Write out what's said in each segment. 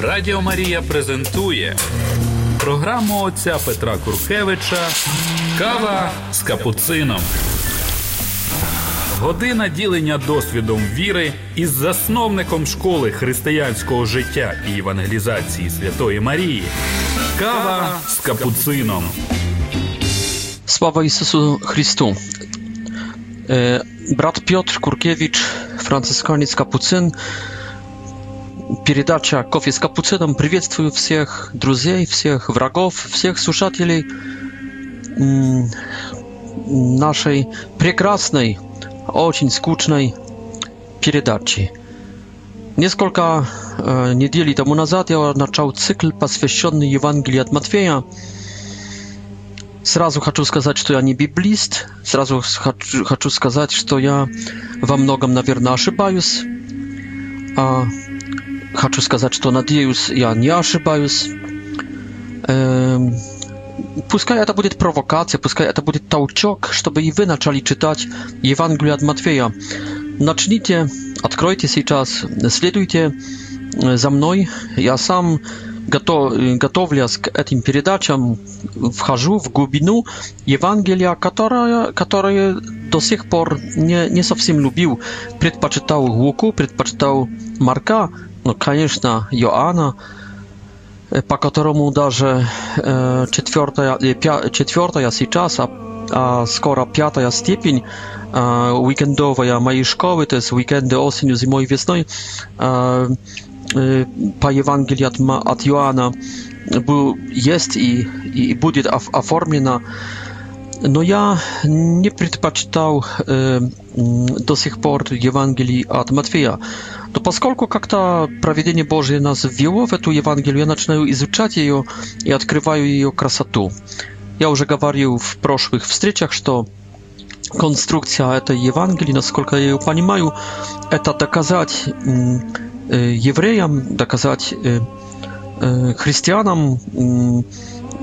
Радіо Марія презентує програму отця Петра Куркевича Кава з капуцином. Година ділення досвідом віри із засновником школи християнського життя і евангелізації Святої Марії. Кава з капуцином. Sława Jezusu Chrystu. Brat Piotr Kurkiewicz, franciszkaniec Капуцин. передача «Кофе с капуцином». Приветствую всех друзей, всех врагов, всех слушателей нашей прекрасной, очень скучной передачи. Несколько э, недель тому назад я начал цикл, посвященный Евангелию от Матфея. Сразу хочу сказать, что я не библист, сразу хочу, хочу сказать, что я во многом, наверное, ошибаюсь. А, хочу сказать, что, надеюсь, я не ошибаюсь. Эм, пускай это будет провокация, пускай это будет толчок, чтобы и вы начали читать Евангелие от Матфея. Начните, откройте сейчас, следуйте за мной. Я сам, готов, готовясь к этим передачам, вхожу в глубину Евангелия, которое, которое до сих пор не, не совсем любил. Предпочитал Луку, предпочитал Марка, no, конечно, Иоанна, по которому даже э, четвертая, пя, четвертая сейчас, а, а скоро пятая степень э, уикендовая моей школы, то есть уикенды осенью, зимой, весной, э, э, по Евангелию от, от Иоанна был, есть и, и будет оформлена. Но я не предпочитал э, до сих пор Евангелие от Матфея. Но поскольку как-то проведение Божье нас ввело в эту Евангелие, я начинаю изучать ее и открываю ее красоту. Я уже говорил в прошлых встречах, что конструкция этой Евангелии, насколько я ее понимаю, это доказать евреям, доказать христианам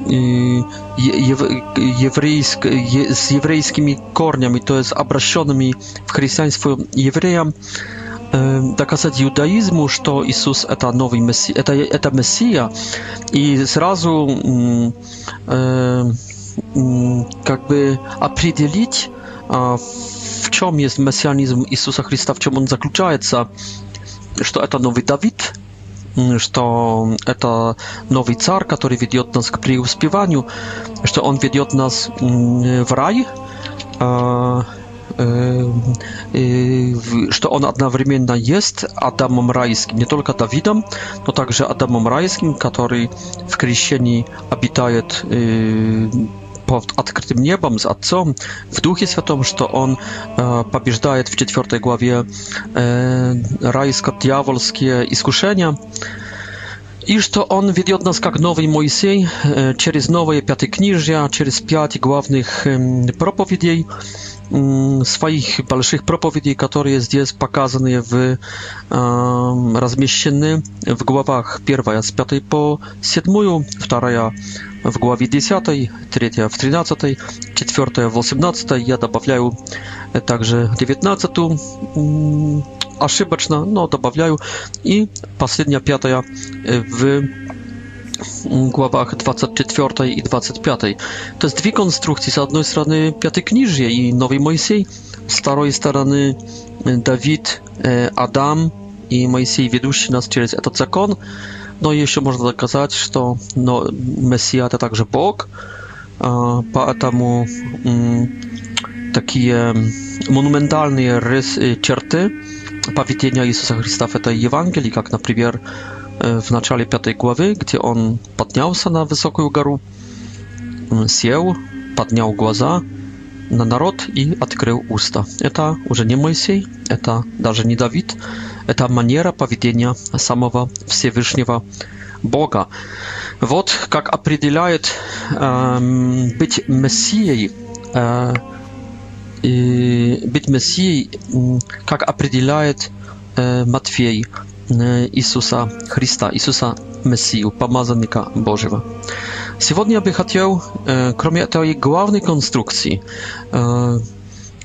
еврейск, с еврейскими корнями, то есть обращенными в христианство евреям, доказать иудаизму, что Иисус это новый мессия, это, это мессия, и сразу э, как бы определить, в чем есть мессианизм Иисуса Христа, в чем он заключается, что это новый Давид, что это новый царь, который ведет нас к преуспеванию, что он ведет нас в рай, что он одновременно есть Адамом райским, не только Давидом, но также Адамом райским, который в крещении обитает pod odkrytym niebem z Otcem w Duchie Świętym, że on e, побеждает w czwartej głowie e, rajsko-diawolskie iskuszenia i że on ведет nas jak nowy Mojsiej e, через новые пятикнижья, через пять главных e, проповедей, своих больших проповедей, которые здесь показаны в, размещены в главах 1 с 5 по 7, 2 в главе 10, 3 в 13, 4 в 18, я добавляю также 19 ошибочно, но добавляю и последняя пятая в главах 24 и 25. То есть две конструкции. С одной стороны Пятикнижье и Новый Моисей, с второй стороны Давид, Адам и Моисей, ведущий нас через этот закон. Но еще можно доказать, что но, Мессия это также Бог, поэтому такие монументальные рис, черты поведения Иисуса Христа в этой Евангелии, как, например, w начале piątej głowy, gdzie on podniał się na wysoką mm, górę, siedział, podniał głaza na naród i odkrył usta. To już nie Mojsiej, to nawet nie Dawid, to maniera powiedzenia samego Wszechwyższego Boga. Вот как определяет эм, быть być э, и быть мессией, э, как Иисуса Христа, Иисуса Мессию, помазанника Божьего. Сегодня я бы хотел, э, кроме этой главной конструкции,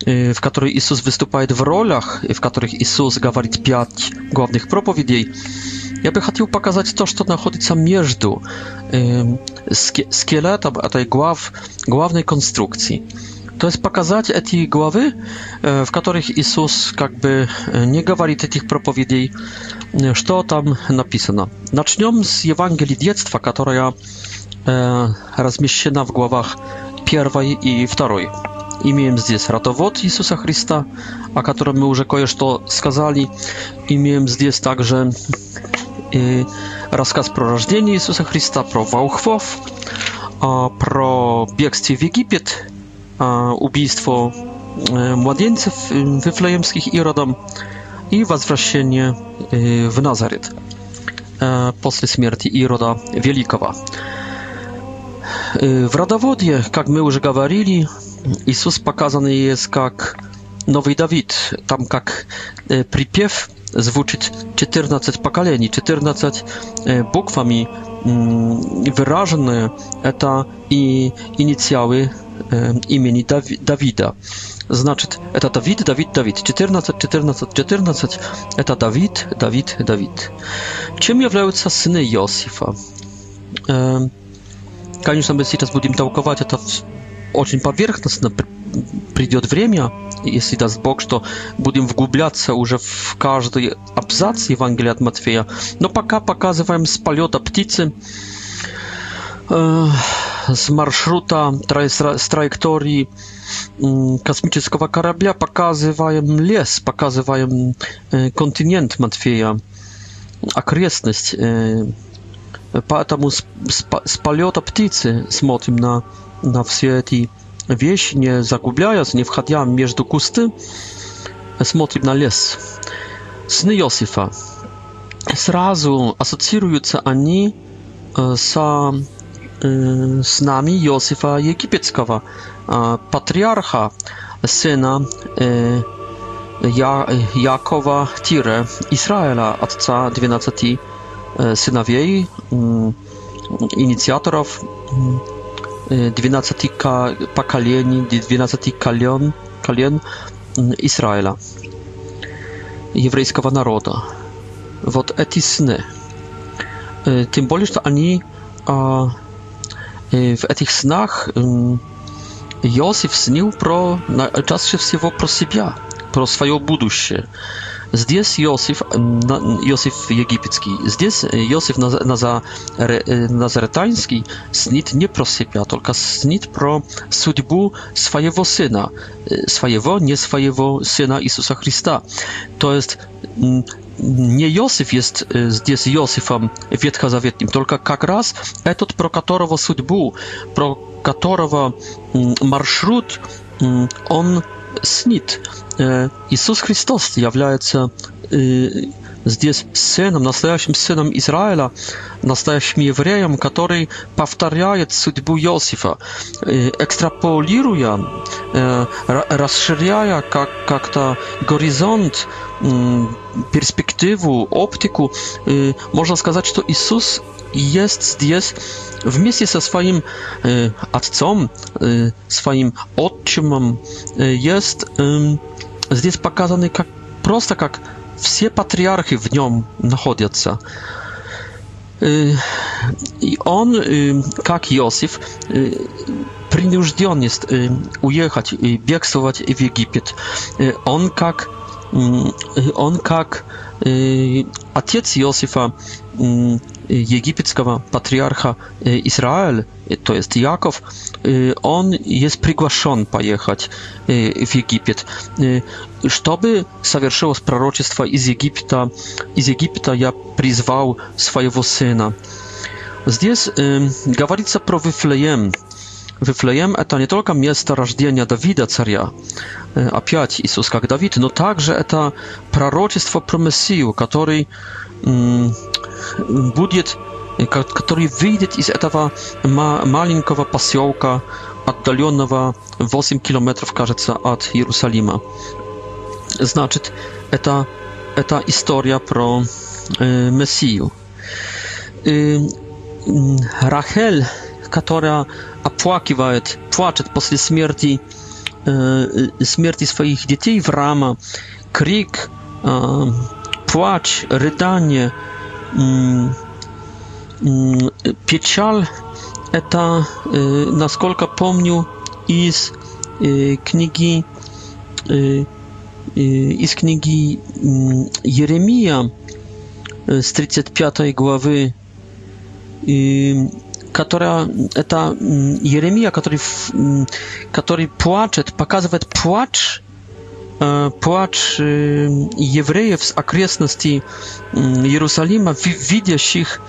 w której Jezus występuje w rolach, w których Jezus mówi pięć głównych propowiedzi, ja bym chciał pokazać to, co znajduje się między skeletem tej głównej konstrukcji. То есть показать эти главы, в которых Иисус как бы не говорит этих проповедей, что там написано. Начнем с Евангелия детства, которая размещена в главах 1 и 2 имеем здесь родовод Иисуса Христа, о котором мы уже кое-что сказали. Имеем здесь также э, рассказ про рождение Иисуса Христа, про волхвов, э, про бегство в Египет убийству младенцев вифлеемских Иродом и возвращение в Назарет после смерти Ирода Великого. В родоводе, как мы уже говорили, Иисус показан есть как Nowy Dawid, tam jak e, pripiew zwłóczyć 14 pokoleni, 14 bukwami Mm, wyrażone eta i inicjały e, imieni Dawida. Znaczy, eta Dawid, Dawid, Dawid. 14, 14, 14. To Dawid, Dawid, Dawid. Czym являются syny Josifa? E, Koniecznie, my teraz będziemy tałkować to очень поверхностно придет время, если даст Бог, что будем вглубляться уже в каждый абзац Евангелия от Матфея. Но пока показываем с полета птицы, э, с маршрута, тра с траектории э, космического корабля, показываем лес, показываем э, континент Матфея, окрестность. Э, поэтому с, с, с полета птицы смотрим на на все эти вещи, не загубляясь, не входя между кусты, смотрим на лес. Сны Иосифа. Сразу ассоциируются они со, с нами Иосифа Египетского, патриарха, сына Я, Якова Тире, Израиля, отца 12 сыновей, инициаторов 12 поколений, 12 колен, колен Израиля, еврейского народа. Вот эти сны. Тем более, что они в этих снах Иосиф снил про, чаще всего про себя, про свое будущее. Здесь Иосиф, Иосиф египетский, здесь Иосиф Назаретанский снит не про себя, только снит про судьбу своего сына, своего, не своего сына Иисуса Христа. То есть nie Józef jest z Józefem Ветхозаветным, tylko как раз этот, про которого судьбу, про которого маршрут он снит. Э, Иисус Христос является э, здесь сыном, настоящим сыном Израиля, настоящим евреем, который повторяет судьбу Иосифа, э, экстраполируя, расширяя как, как-то горизонт, перспективу, оптику. Можно сказать, что Иисус есть здесь вместе со своим отцом, своим отчимом, есть эм, здесь показаны как просто как все патриархи в нем находятся. Э, и он, э, как Иосиф, э, принужден есть уехать и бегствовать в Египет. Он как он как отец Иосифа Y, egipskiego patriarcha y, Izrael, y, to jest Jakow, on jest przygłaszony pojechać w Egipt, żeby zawierzyło z proroctwa z Egipta, z Egipta ja przyzwał swojego syna. Здесь э, говорится Flejem. Wyflejem to nie tylko miejsce rażdienia Dawida, caria, e, a piać Jezus Dawid, no także to proroctwo pro Mesiju, który mm, będzie, który wyjdzie z tego ma, malinkowa pasiołka oddalonego 8 km, кажется, od Jerusalima. Znaczy, to ta historia pro y, Rachel которая оплакивает, плачет после смерти, э, смерти своих детей в рама, крик, э, плач, рыдание, э, э, печаль, это, э, насколько помню, из э, книги э, из книги Еремия с 35 главы и которая это Еремия, который, который плачет, показывает плач плач евреев с окрестностей Иерусалима, видящих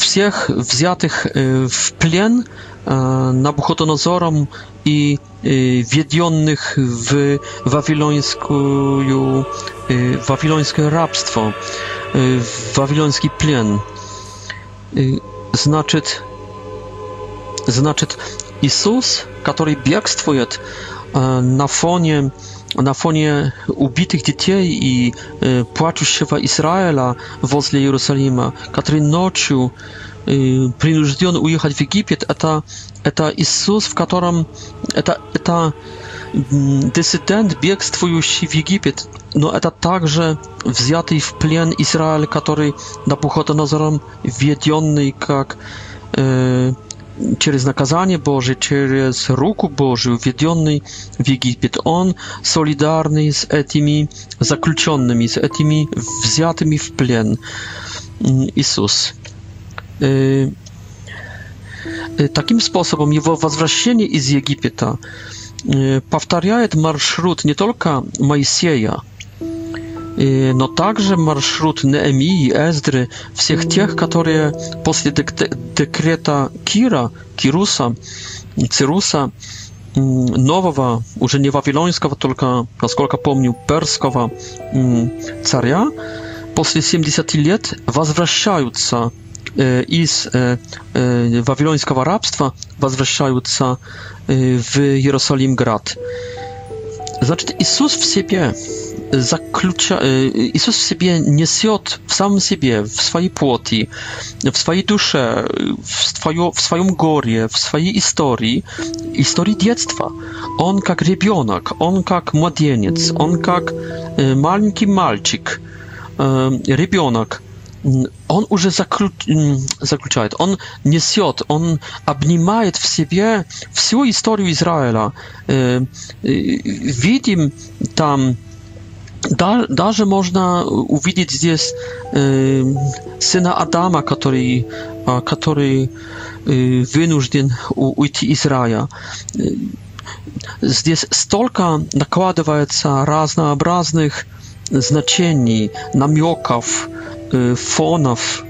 всех взятых в плен Набухотонозором и введенных в вавилонскую, вавилонское рабство, в вавилонский плен. Значит, значит, Иисус, который бегствует на фоне na fonie ubitych dzieci i y, płaczącego Izraela возле Иерусалима, который ночью y, принужден уехать в Египет, это, это Иисус, в котором это, это Mm, dysydent, biegstwo już w Egipt. No, to także wzięty w plen Izrael, który na puchotę nazorom wiedziony jak e, przez nakazanie Boże, przez ruku Bożą wiedziony w Egipt. On solidarny z etymi zakluczonymi, z etymi wzjatymi w plen. Jezus. E, takim sposobem jego wzwracanie z Egipta. Э, повторяет маршрут не только Моисея, э, но также маршрут Неемии, Эздры, всех тех, которые после декрета Кира, Кируса, Цируса, нового, уже не вавилонского, только, насколько помню, перского царя, после 70 лет возвращаются из вавилонского рабства возвращаются в Иерусалим град. Значит, Иисус в себе заключа... Иисус в себе несет в самом себе, в своей плоти, в своей душе, в, свое, в своем горе, в своей истории, истории детства. Он как ребенок, он как младенец, он как маленький мальчик, ребенок, Mm, on już zakluczuje, mm, on nie niesie, on abnimaje w siebie całą historię Izraela. E, y, y, widzimy tam, nawet można uwidzieć tutaj y, syna Adama, który, a, który e, wynurzdien ujti Izraela. Tutaj stolka nakładowa jest różnych znaczeni, namioków, Э, фонов.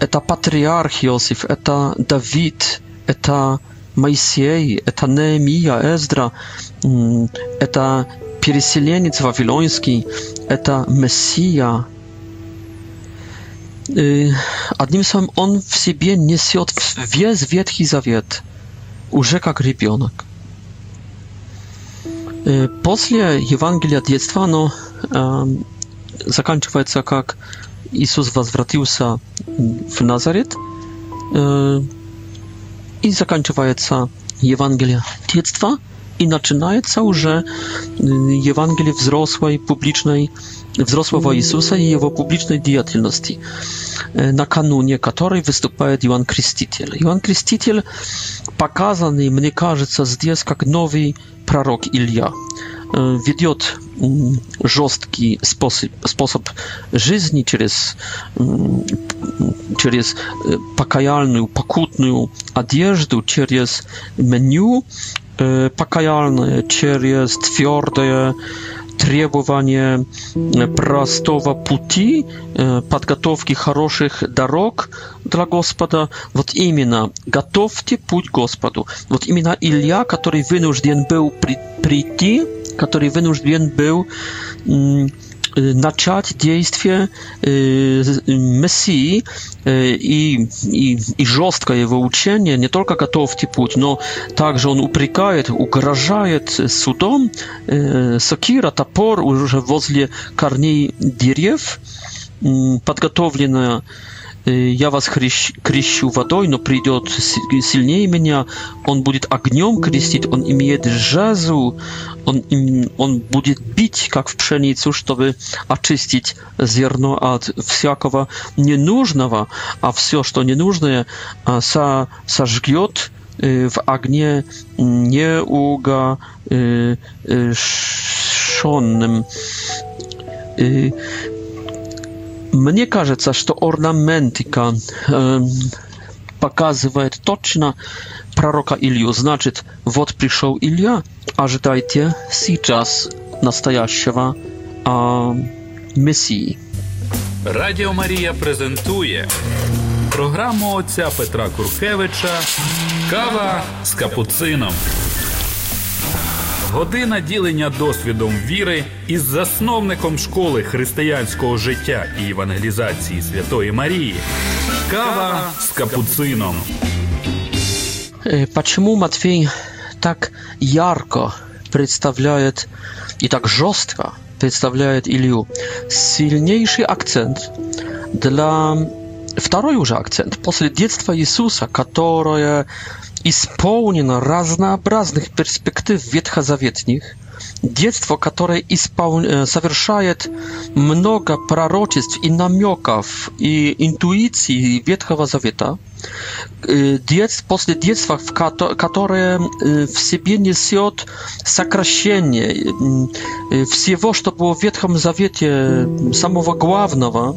Это патриарх Иосиф, это Давид, это Моисей, это Неемия, Эздра, это переселенец вавилонский, это Мессия. Э, одним словом, он в себе несет весь Ветхий Завет, уже как ребенок. Э, после Евангелия детства оно эм, заканчивается как Иисус возвратился в Назарет и заканчивается Евангелие детства и начинается уже Евангелие взрослой публичной взрослого Иисуса и его публичной деятельности, накануне которой выступает Иоанн Креститель. Иоанн Креститель показанный, мне кажется, здесь как новый пророк Илья. Ведет жесткий способ, способ жизни через, через покаяльную, покутную одежду, через меню покаяльное, через твердое требование э, простого пути, э, подготовки хороших дорог для Господа. Вот именно готовьте путь Господу. Вот именно Илья, который вынужден был прийти, который вынужден был начать действие Мессии и, и, и жесткое его учение, не только готовьте путь, но также он упрекает, угрожает судом. Сокира, топор уже возле корней деревьев, подготовленная Э, я вас хрещ, крещу водой, но придет сильнее меня, он будет огнем крестить, он имеет жазу, он, им, он будет бить, как в пшеницу, чтобы очистить зерно от всякого ненужного, а все, что ненужное, э, со, сожгет э, в огне неугашенным. Мне кажется, что орнаментика э, показывает точно пророка Илью. Значит, вот пришел Илья, ожидайте сейчас настоящего э, Мессии. Радіо Марія презентує програму отця Петра Куркевича Кава з капуцином. Година ділення досвідом віри із засновником школи християнського життя і евангелізації Святої Марії. Кава з капуцином. Почему Матфей так ярко представляет и так жестко представляет Илью? Сильнейший акцент для второй уже акцент после детства Иисуса, которое исполнено разнообразных перспектив ветхозаветних, детство которое испол... совершает много пророчеств и намеков и интуиций Ветхого Завета, детств, после детства, в ко... которое в себе несет сокращение всего, что было в Ветхом Завете, самого главного,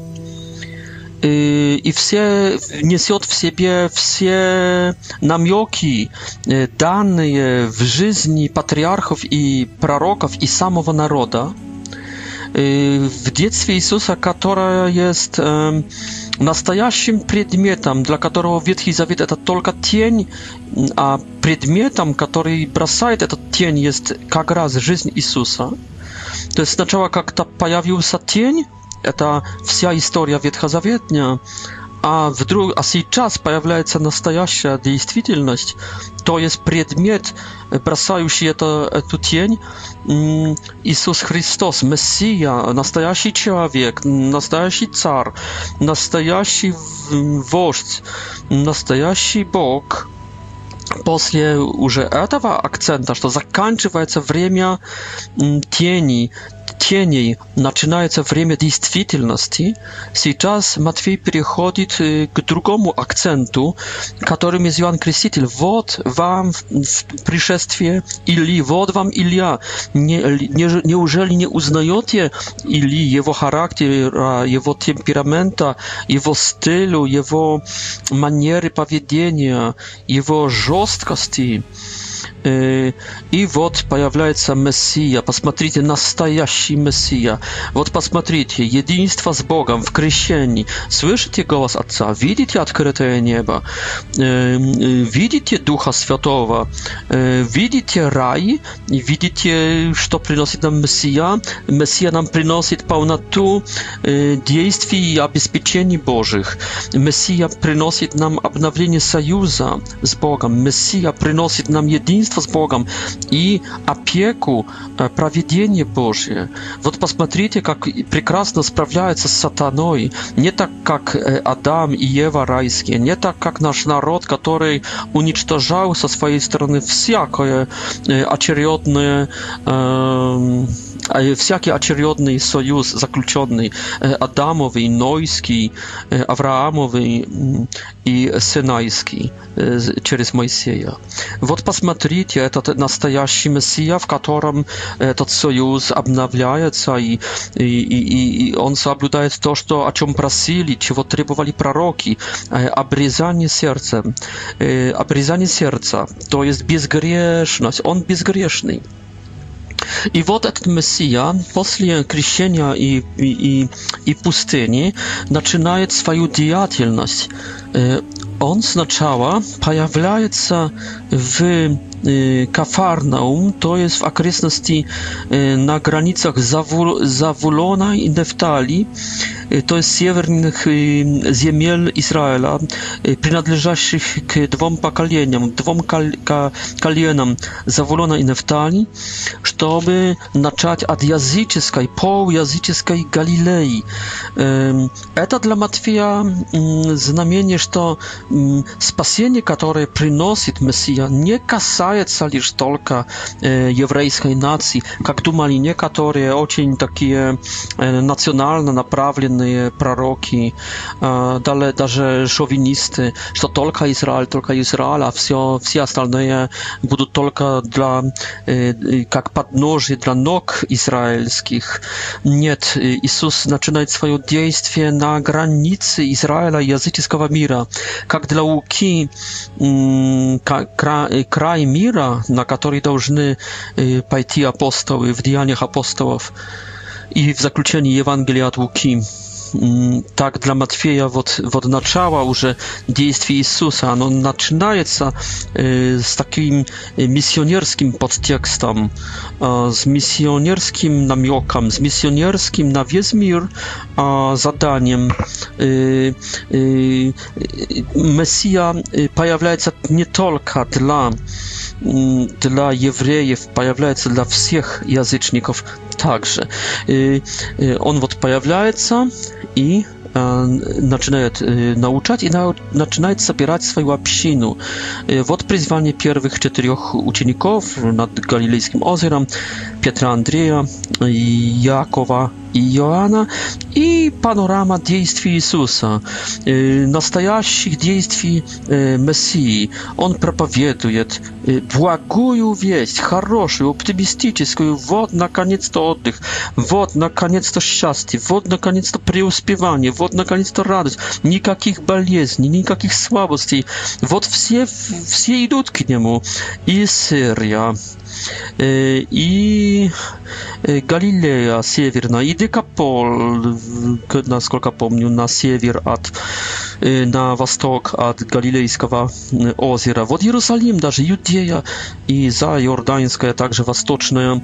и все несет в себе все намеки, данные в жизни патриархов и пророков и самого народа. В детстве Иисуса, которое есть настоящим предметом, для которого Ветхий Завет это только тень, а предметом, который бросает этот тень, есть как раз жизнь Иисуса. То есть сначала как-то появился тень, это вся история ветхозаветная, а вдруг, а сейчас появляется настоящая действительность, то есть предмет, бросающий это, эту тень, Иисус Христос, Мессия, настоящий человек, настоящий царь, настоящий вождь, настоящий Бог. После уже этого акцента, что заканчивается время тени, чтений начинается время действительности, сейчас Матфей переходит к другому акценту, которым есть Иоанн Креститель. Вот вам пришествие Или, вот вам Илья. Не, не, неужели не узнаете Или, его характера, его темперамента, его стилю, его манеры поведения, его жесткости? И вот появляется Мессия. Посмотрите, настоящий Мессия. Вот посмотрите, единство с Богом в крещении. Слышите голос Отца? Видите открытое небо? Видите Духа Святого? Видите рай? Видите, что приносит нам Мессия? Мессия нам приносит полноту действий и обеспечений Божьих. Мессия приносит нам обновление союза с Богом. Мессия приносит нам единство единство с Богом и опеку, э, проведение Божье. Вот посмотрите, как прекрасно справляется с сатаной. Не так, как э, Адам и Ева райские, не так, как наш народ, который уничтожал со своей стороны всякое э, очередное... Э, всякий очередный союз заключенный Адамовый, Нойский, Авраамовый и Синайский через Моисея. Вот посмотрите, этот настоящий Мессия, в котором этот союз обновляется, и, и, и, и он соблюдает то, что, о чем просили, чего требовали пророки, обрезание сердца. Обрезание сердца, то есть безгрешность, он безгрешный. И вот этот Мессия после крещения и, и, и пустыни начинает свою деятельность. Он сначала появляется в Кафарнаум, то есть в окрестности на границах Завулона и Нефталии, Y, to jest siewernych y, ziemiel Izraela, y, przynależących k dwom pokoleniom, dwom kalienom Zawolona i Neftali, żeby zacząć od jazyczeskiej, połjazyczeskiej Galilei. To dla Matwia znamienie, że to spasienie, które przynosi Mesja, nie kasaje lisz tylko jewrejskiej nacji, jak tu mali niektórzy, ocień takie nacjonalne, naprawione, разные пророки, далее даже шовинисты, что только Израиль, только Израиль, а все, все остальные будут только для, как подножие для ног израильских. Нет, Иисус начинает свое действие на границе Израиля языческого мира. Как для Луки, край мира, на который должны пойти апостолы в Деяниях апостолов и в заключении Евангелия от Луки так для Матфея вот, вот начало уже действий Иисуса, оно начинается э, с таким миссионерским подтекстом, э, с миссионерским намеком, с миссионерским на весь мир э, заданием. Э, э, Мессия появляется не только для, для евреев, появляется для всех язычников, также. И, и он вот появляется и начинает научать и на, начинает собирать свою общину. Вот призвание первых четырех учеников над Галилейским озером, Петра Андрея, Якова i Joana i panorama dziejstwi Jezusa, y, nastajaszych dziejstwi y, Messii. On propowieduje y, błagują wieść, хороszą, optymistyczną, wod na koniec to oddych, wod na koniec to szczęście, wod na koniec to preuspiewanie, wod na koniec to radość, nikakich baliezni, nikakich słabości, wod wszystkie idą k niemu i Syria. Y, i y, Galilea Siewierna i Dekapol, naсколько помню, na siewier od, na wschód od Galilejskiego Ozera, od Jerozolim, даже Judea i za Jordańska, także wschodnia e,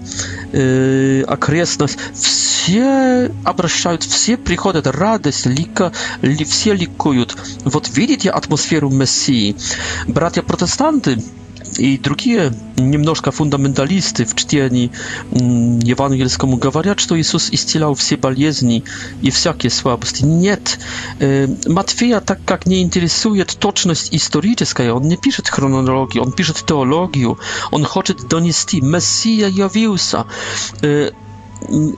okresność. Все обращают, все przychodzą, радость, лика, ли, все ликуют. Вот видите атмосферу Мессии. Братья И другие немножко фундаменталисты в чтении евангельскому говорят, что Иисус исцелял все болезни и всякие слабости. Нет, Матфея так как не интересует точность историческая, он не пишет хронологию, он пишет теологию, он хочет донести, Мессия явился,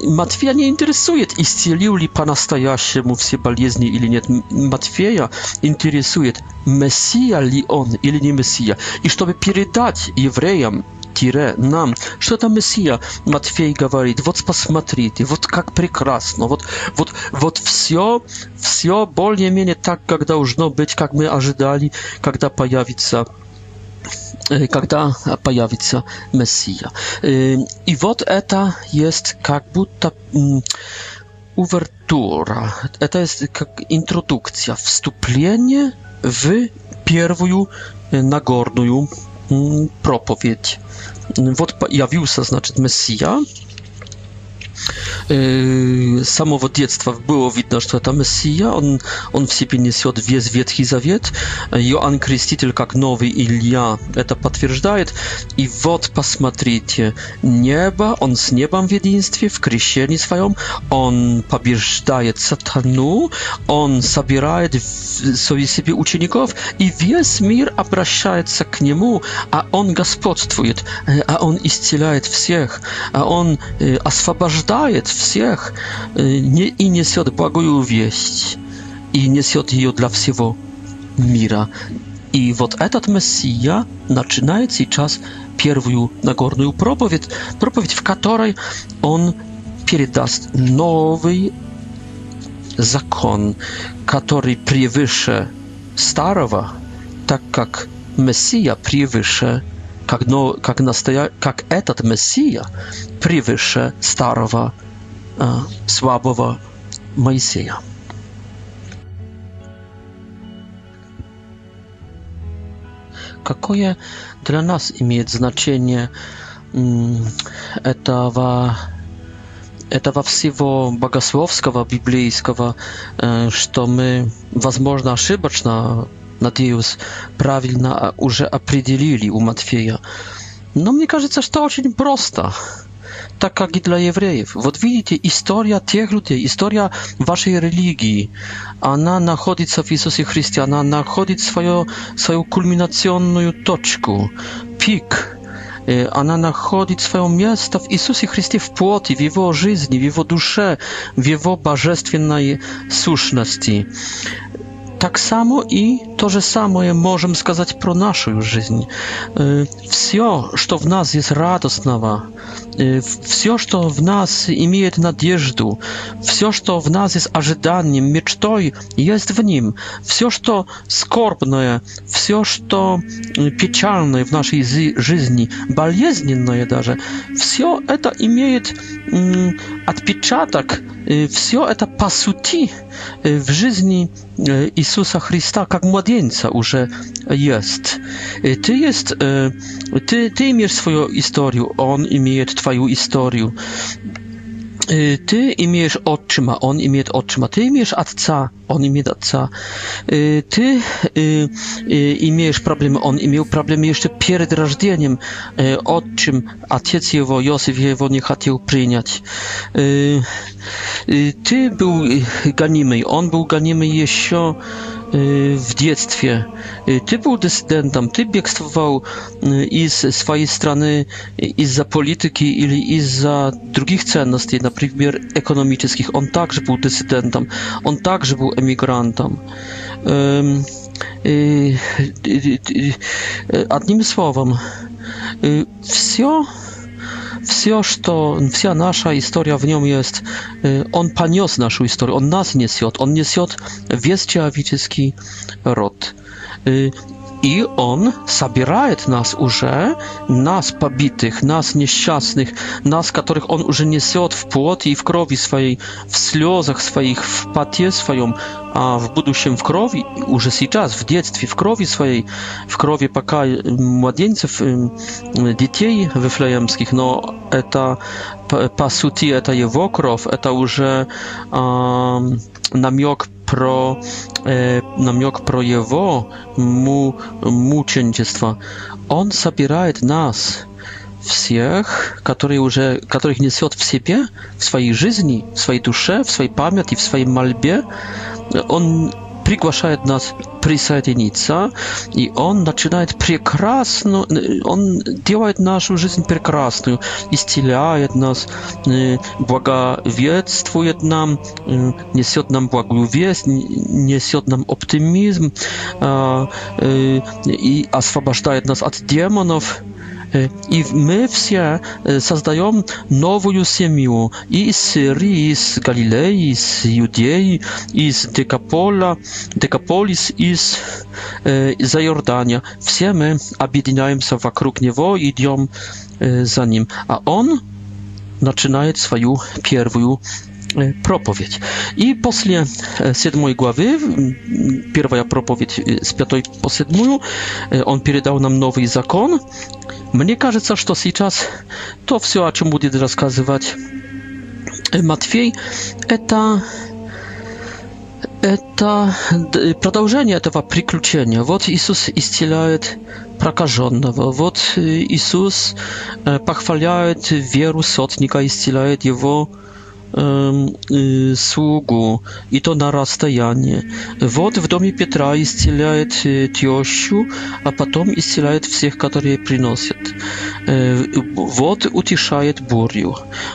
Matwia nie interesuje, istnieją li pana stajasie mu wsie baliezni ili nie. Matwia interesuje, Messia li on ili nie Messia? I żeby передać Jewrejom, tire, nam, że ta Mesija, Matwiej gawarit. Wodz spasmatrity, wot jak prekrasno, wot, wot, wot wsio, wsio bolnie mienie tak, jak dałżno być, jak my ażydali, da pojawić się когда появится Мессия. И вот это есть как будто увертура, это есть как интродукция, вступление в первую нагорную проповедь. Вот появился, значит, Мессия, Yy, samo było widno, że to Mesja. On, on w siebie niesie od wiec wietchi zawiet. Joan Chrystitel, jak nowy Ilja, to potwierdzaje. I wod pasmatrycie, nieba, on z niebem w jedinstwie, w kryścieli swoim, on pobierzdaje satanu, on zabieraje sobie siebie uczniów i wies mir obraszaje się k niemu, a on gospodstwuje, a on istylaje wszystkich, a on y, oswobażdaje всех и несет благую весть, и несет ее для всего мира. И вот этот Мессия начинает сейчас первую Нагорную проповедь, проповедь, в которой он передаст новый закон, который превыше старого, так как Мессия превыше, как, но, как, настоя, как этот Мессия превыше старого słabого Моисея. Какое для нас имеет значение этого, этого всего богословского, библейского, что мы, возможно, ошибочно, надеюсь, правильно уже определили у Матфея? Но мне кажется, что очень просто так как и для евреев. Вот видите, история тех людей, история вашей религии, она находится в Иисусе Христе, она находит свою, свою кульминационную точку, пик, она находит свое место в Иисусе Христе в плоти, в Его жизни, в Его душе, в Его божественной сущности tak samo i to, że samo je możemy skazać pro naszą żyzń. Y, wsio, co w nas jest radosnowa, y, wsio, co w nas imieje nadzieję, wsio, co w nas jest ażydaniem, miecztoj, jest w nim. Wsio, co skorbne, wsio, co y, piecialne w naszej żyzni, baljeznienne darze, wsio to imieje odpieczatak, mm, wsio to pasuti w żyzni Jezusa Chrysta как младенца уже есть. Ты, есть, ты, ты имеешь свою историю, Он имеет твою историю. Y, ty imiesz otrzyma, on imieje otrzyma. Ty imiesz atca, on imieje atca. Y, ty y, imiesz problemy, on imiał problemy jeszcze przed rodzicielem, отчим, отец его, Józef jego nie chciał przyjąć. Ty był ganimy, on był ganimy jeszcze w dzieciństwie. Ty był dysydentem, ty biegstwował i z swojej strony, i za polityki, i za drugich cenności, na przykład ekonomicznych. On także był dysydentem, on także był emigrantem. Adnim słowem, wszystko to wsia nasza historia w nim jest, y, on paniósł naszą historię, on nas nie niesie, on nie niesie wieści awityjski rod. Y, i on zabierает nas уже, nas pobitych, nas nieszczęsnych, nas, których on już niesie w płot i w krowi swojej, w slozach swoich, w patie swoją, a w budusiem w krowi, już czas w dzieciństwie, w krowi swojej, w krowie paka młodzieńców, dzieci wyflejemskich, no, eta pasuti, eta jewokrow, eta już miok про, э, намек про его му, мученичество. Он собирает нас, всех, которые уже, которых несет в себе, в своей жизни, в своей душе, в своей памяти, в своей мольбе. Он приглашает нас присоединиться, и он начинает прекрасно, э, он делает нашу жизнь прекрасную, исцеляет нас, э, благоветствует нам, э, несет нам благую весть, несет нам оптимизм а, и освобождает нас от демонов, И мы все создаем новую семью и из Сирии, из Галилеи, из Иудеи, из Декапола, Декаполис, из э, Зайордания. Все мы объединяемся вокруг него, идем э, за ним. А он начинает свою первую propowiedь. И после седьмой главы, первая проповедь с пятой по седьмую, он передал нам новый закон. Мне кажется, что сейчас то все, о чем будет рассказывать Матфей, это это продолжение этого приключения. Вот Иисус исцеляет прокаженного, вот Иисус похваляет веру сотника, исцеляет его Y, sługu i to na rozstajanie. Wod w domu Piotra istylaje y, Tiosiu, a potem istylaje wszystkich, którzy jej przynoszą. E, wod utiszaje burju.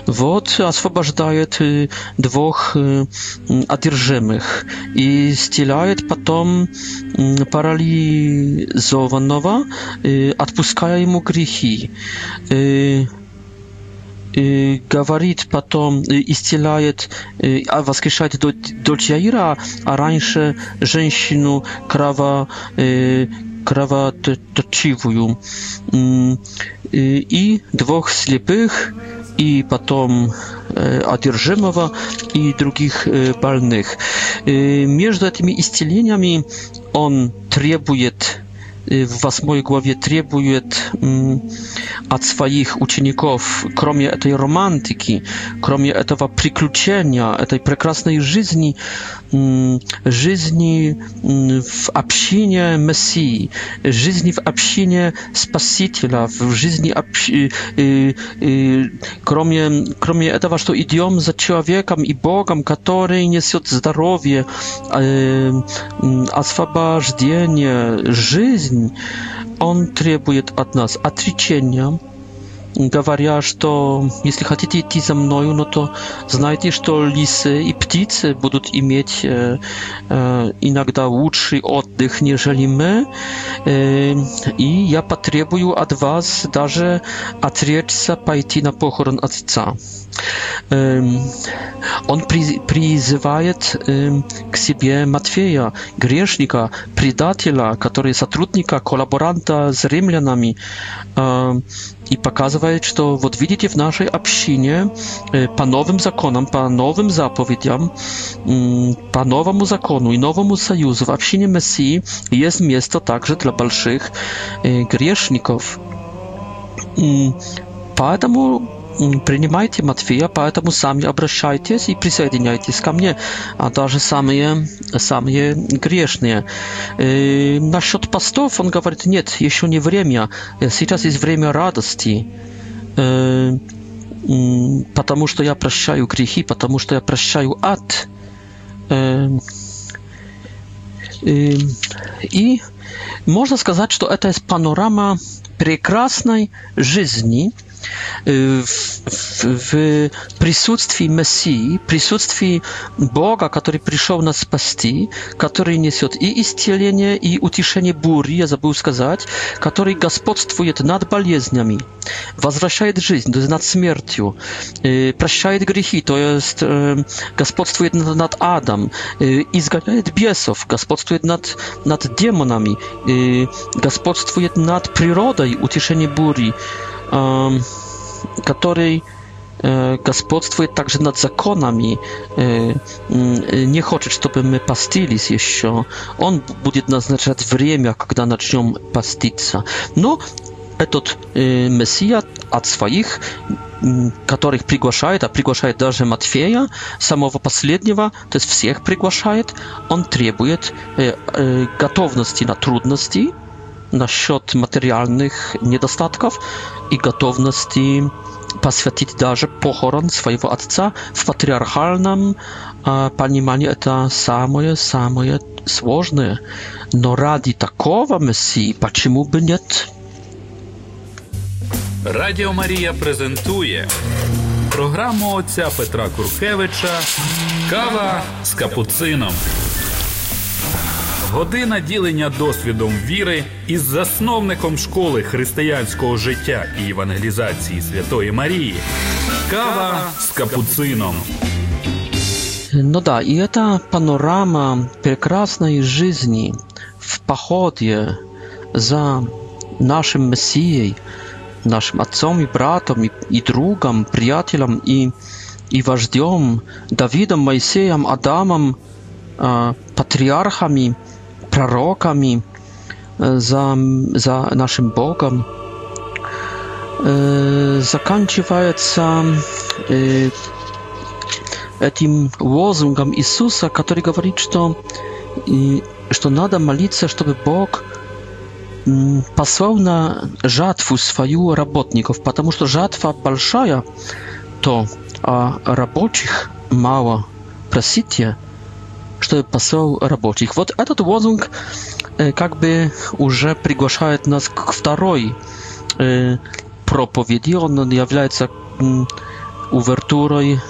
Wod oswobodzaje y, dwóch odierżymych i istylaje potem paralizowanego, odpuszcza mu grzechy говорит потом, исцеляет, воскрешает дочь Яира, а раньше женщину крава, кровоточивую. И двух слепых, и потом одержимого, и других больных. Между этими исцелениями он требует Y, w was mojej głowie trybuje od mm, swoich uczniów, kromie tej romantyki, kromie tego przykluczenia, tej prekrasnej żyzni, mm, żyzni mm, w absinie Mesji, żyzni w absinie Spasitela, w żyzni y, y, kromie, kromie tego, to idiom za człowiekiem i Bogiem, który niesie zdrowie, oswobodzenie, żyzni, жизни. Он требует от нас отречения, говоря, что если хотите идти за мною, но то знайте, что лисы и птицы будут иметь э, э, иногда лучший отдых, нежели мы, э, и я потребую от вас даже отречься пойти на похорон отца. Он призывает к себе Матфея, грешника, предателя, который сотрудника, коллаборанта с римлянами, и показывает, что вот видите, в нашей общине по новым законам, по новым заповедям, по новому закону и новому союзу в общине Мессии есть место также для больших грешников. Поэтому принимайте Матфея, поэтому сами обращайтесь и присоединяйтесь ко мне, а даже самые, самые грешные. И э, насчет постов он говорит, нет, еще не время, сейчас есть время радости э, потому что я прощаю грехи, потому что я прощаю ад. Э, и можно сказать, что это есть панорама прекрасной жизни, Y, w присутствии Mesji, присутствии Boga, który przyszedł nas spasti, który niesie i istnienie, i utiszenie burii, ja zapomniałem сказать, który gospodstwuje nad болезнями, возвращает жизнь, nad śmiercią, прощает grzechy, to jest y, y, gospodstwuje nad Adam, izgania biesów, gospodstwuje nad, nad demonami, gospodstwuje nad przyrodą, utiszenie burii который господствует также над законами, не хочет, чтобы мы постились еще. Он будет назначать время, когда начнем поститься. Но этот Мессия от своих, которых приглашает, а приглашает даже Матфея, самого последнего, то есть всех приглашает, он требует готовности на трудности, насчет материальных недостатков и готовности посвятить даже похорон своего отца в патриархальном э, понимании это самое-самое сложное. Но ради такого мессии почему бы нет? Радіо Марія презентує програму отця Петра Куркевича Кава з капуцином. Година ділення досвідом віри із засновником школи християнського життя і евангелізації Святої Марії. Кава с капуцином. Ну да, и это панорама прекрасной жизни в походе за нашим Мессией, нашим отцом и братом, и, и другом, приятелем и, и вождем, Давидом, Моисеем, Адамом, э, патриархами – prorokami, za, za naszym Bogом, заканчивается этим лозунгом Иисуса, который говорит, что, что надо молиться, чтобы Бог послал на жатву свою работников, потому что жатва большая, то а рабочих мало. Просите, что посыл рабочих. Вот этот лозунг как бы уже приглашает нас к второй проповеди. Он является увертурой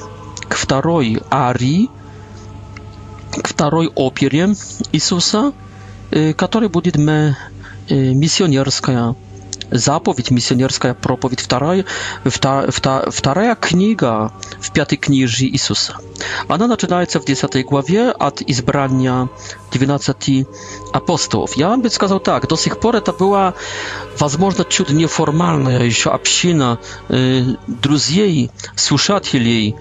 к второй арии, к второй опере Иисуса, который будет миссионерская заповедь миссионерская проповедь, вторая, вта, вта, вторая книга в пятой книже Иисуса. Она начинается в 10 главе от избрания 12 апостолов. Я бы сказал так, до сих пор это была, возможно, чуть неформальная еще община э, друзей, слушателей,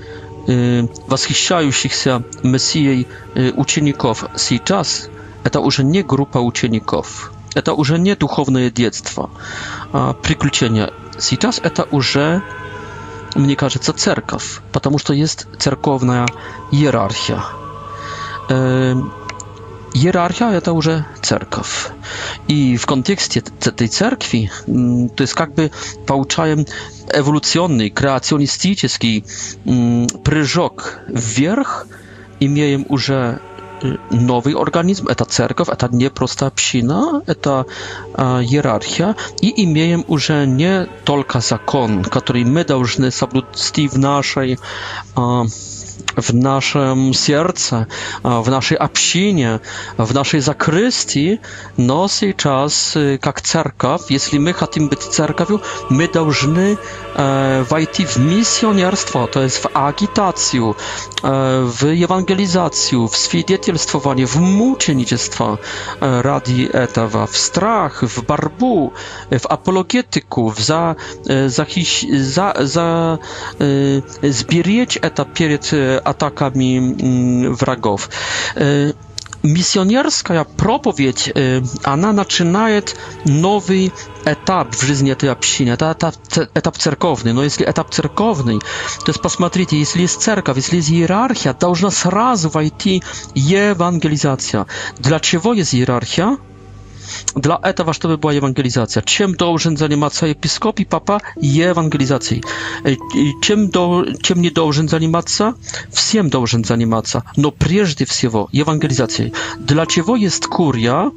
э, восхищающихся Мессией э, учеников. Сейчас это уже не группа учеников это уже не духовное детство, а приключения. Сейчас это уже, мне кажется, церковь, потому что есть церковная иерархия. Иерархия это уже церковь. И в контексте этой церкви, то есть как бы получаем эволюционный, креационистический прыжок вверх, имеем уже Y, nowy organizm, to cerkow, to nie prosta psina, to hierarchia i imiejem już nie tylko zakon, który my powinniśmy zabudować w naszej w naszym sercu, w naszej absinie, w naszej zakrystii, no czas, y, jak cerkaw, jeśli my chcemy być cerkawiu, my dążymy e, wejść w misjonierstwo, to jest w agitację, e, w ewangelizację, w świadectwowanie, w muczenictwo e, radi etawa, w strach, w barbu, w apologetyku, w za, za, za, za, za, atakami mm, wrogów. Y, Misjonerska propowiedź, ona y, zaczyna nowy etap w życiu tej общiny, to etap, etap cerkowny. No jeśli etap cerkowny, to jest, posмотрите, jeśli jest cerka, jeśli jest hierarchia, powinna od razu wejść ewangelizacja. Dlaczego jest hierarchia? Dla eta to była ewangelizacja. Czym должен заниматься епископ i papa? Ewangelizacji. E, czym, do, czym nie должен заниматься? Всем должен заниматься. No прежде всего, Dla Dlaczego jest kuria?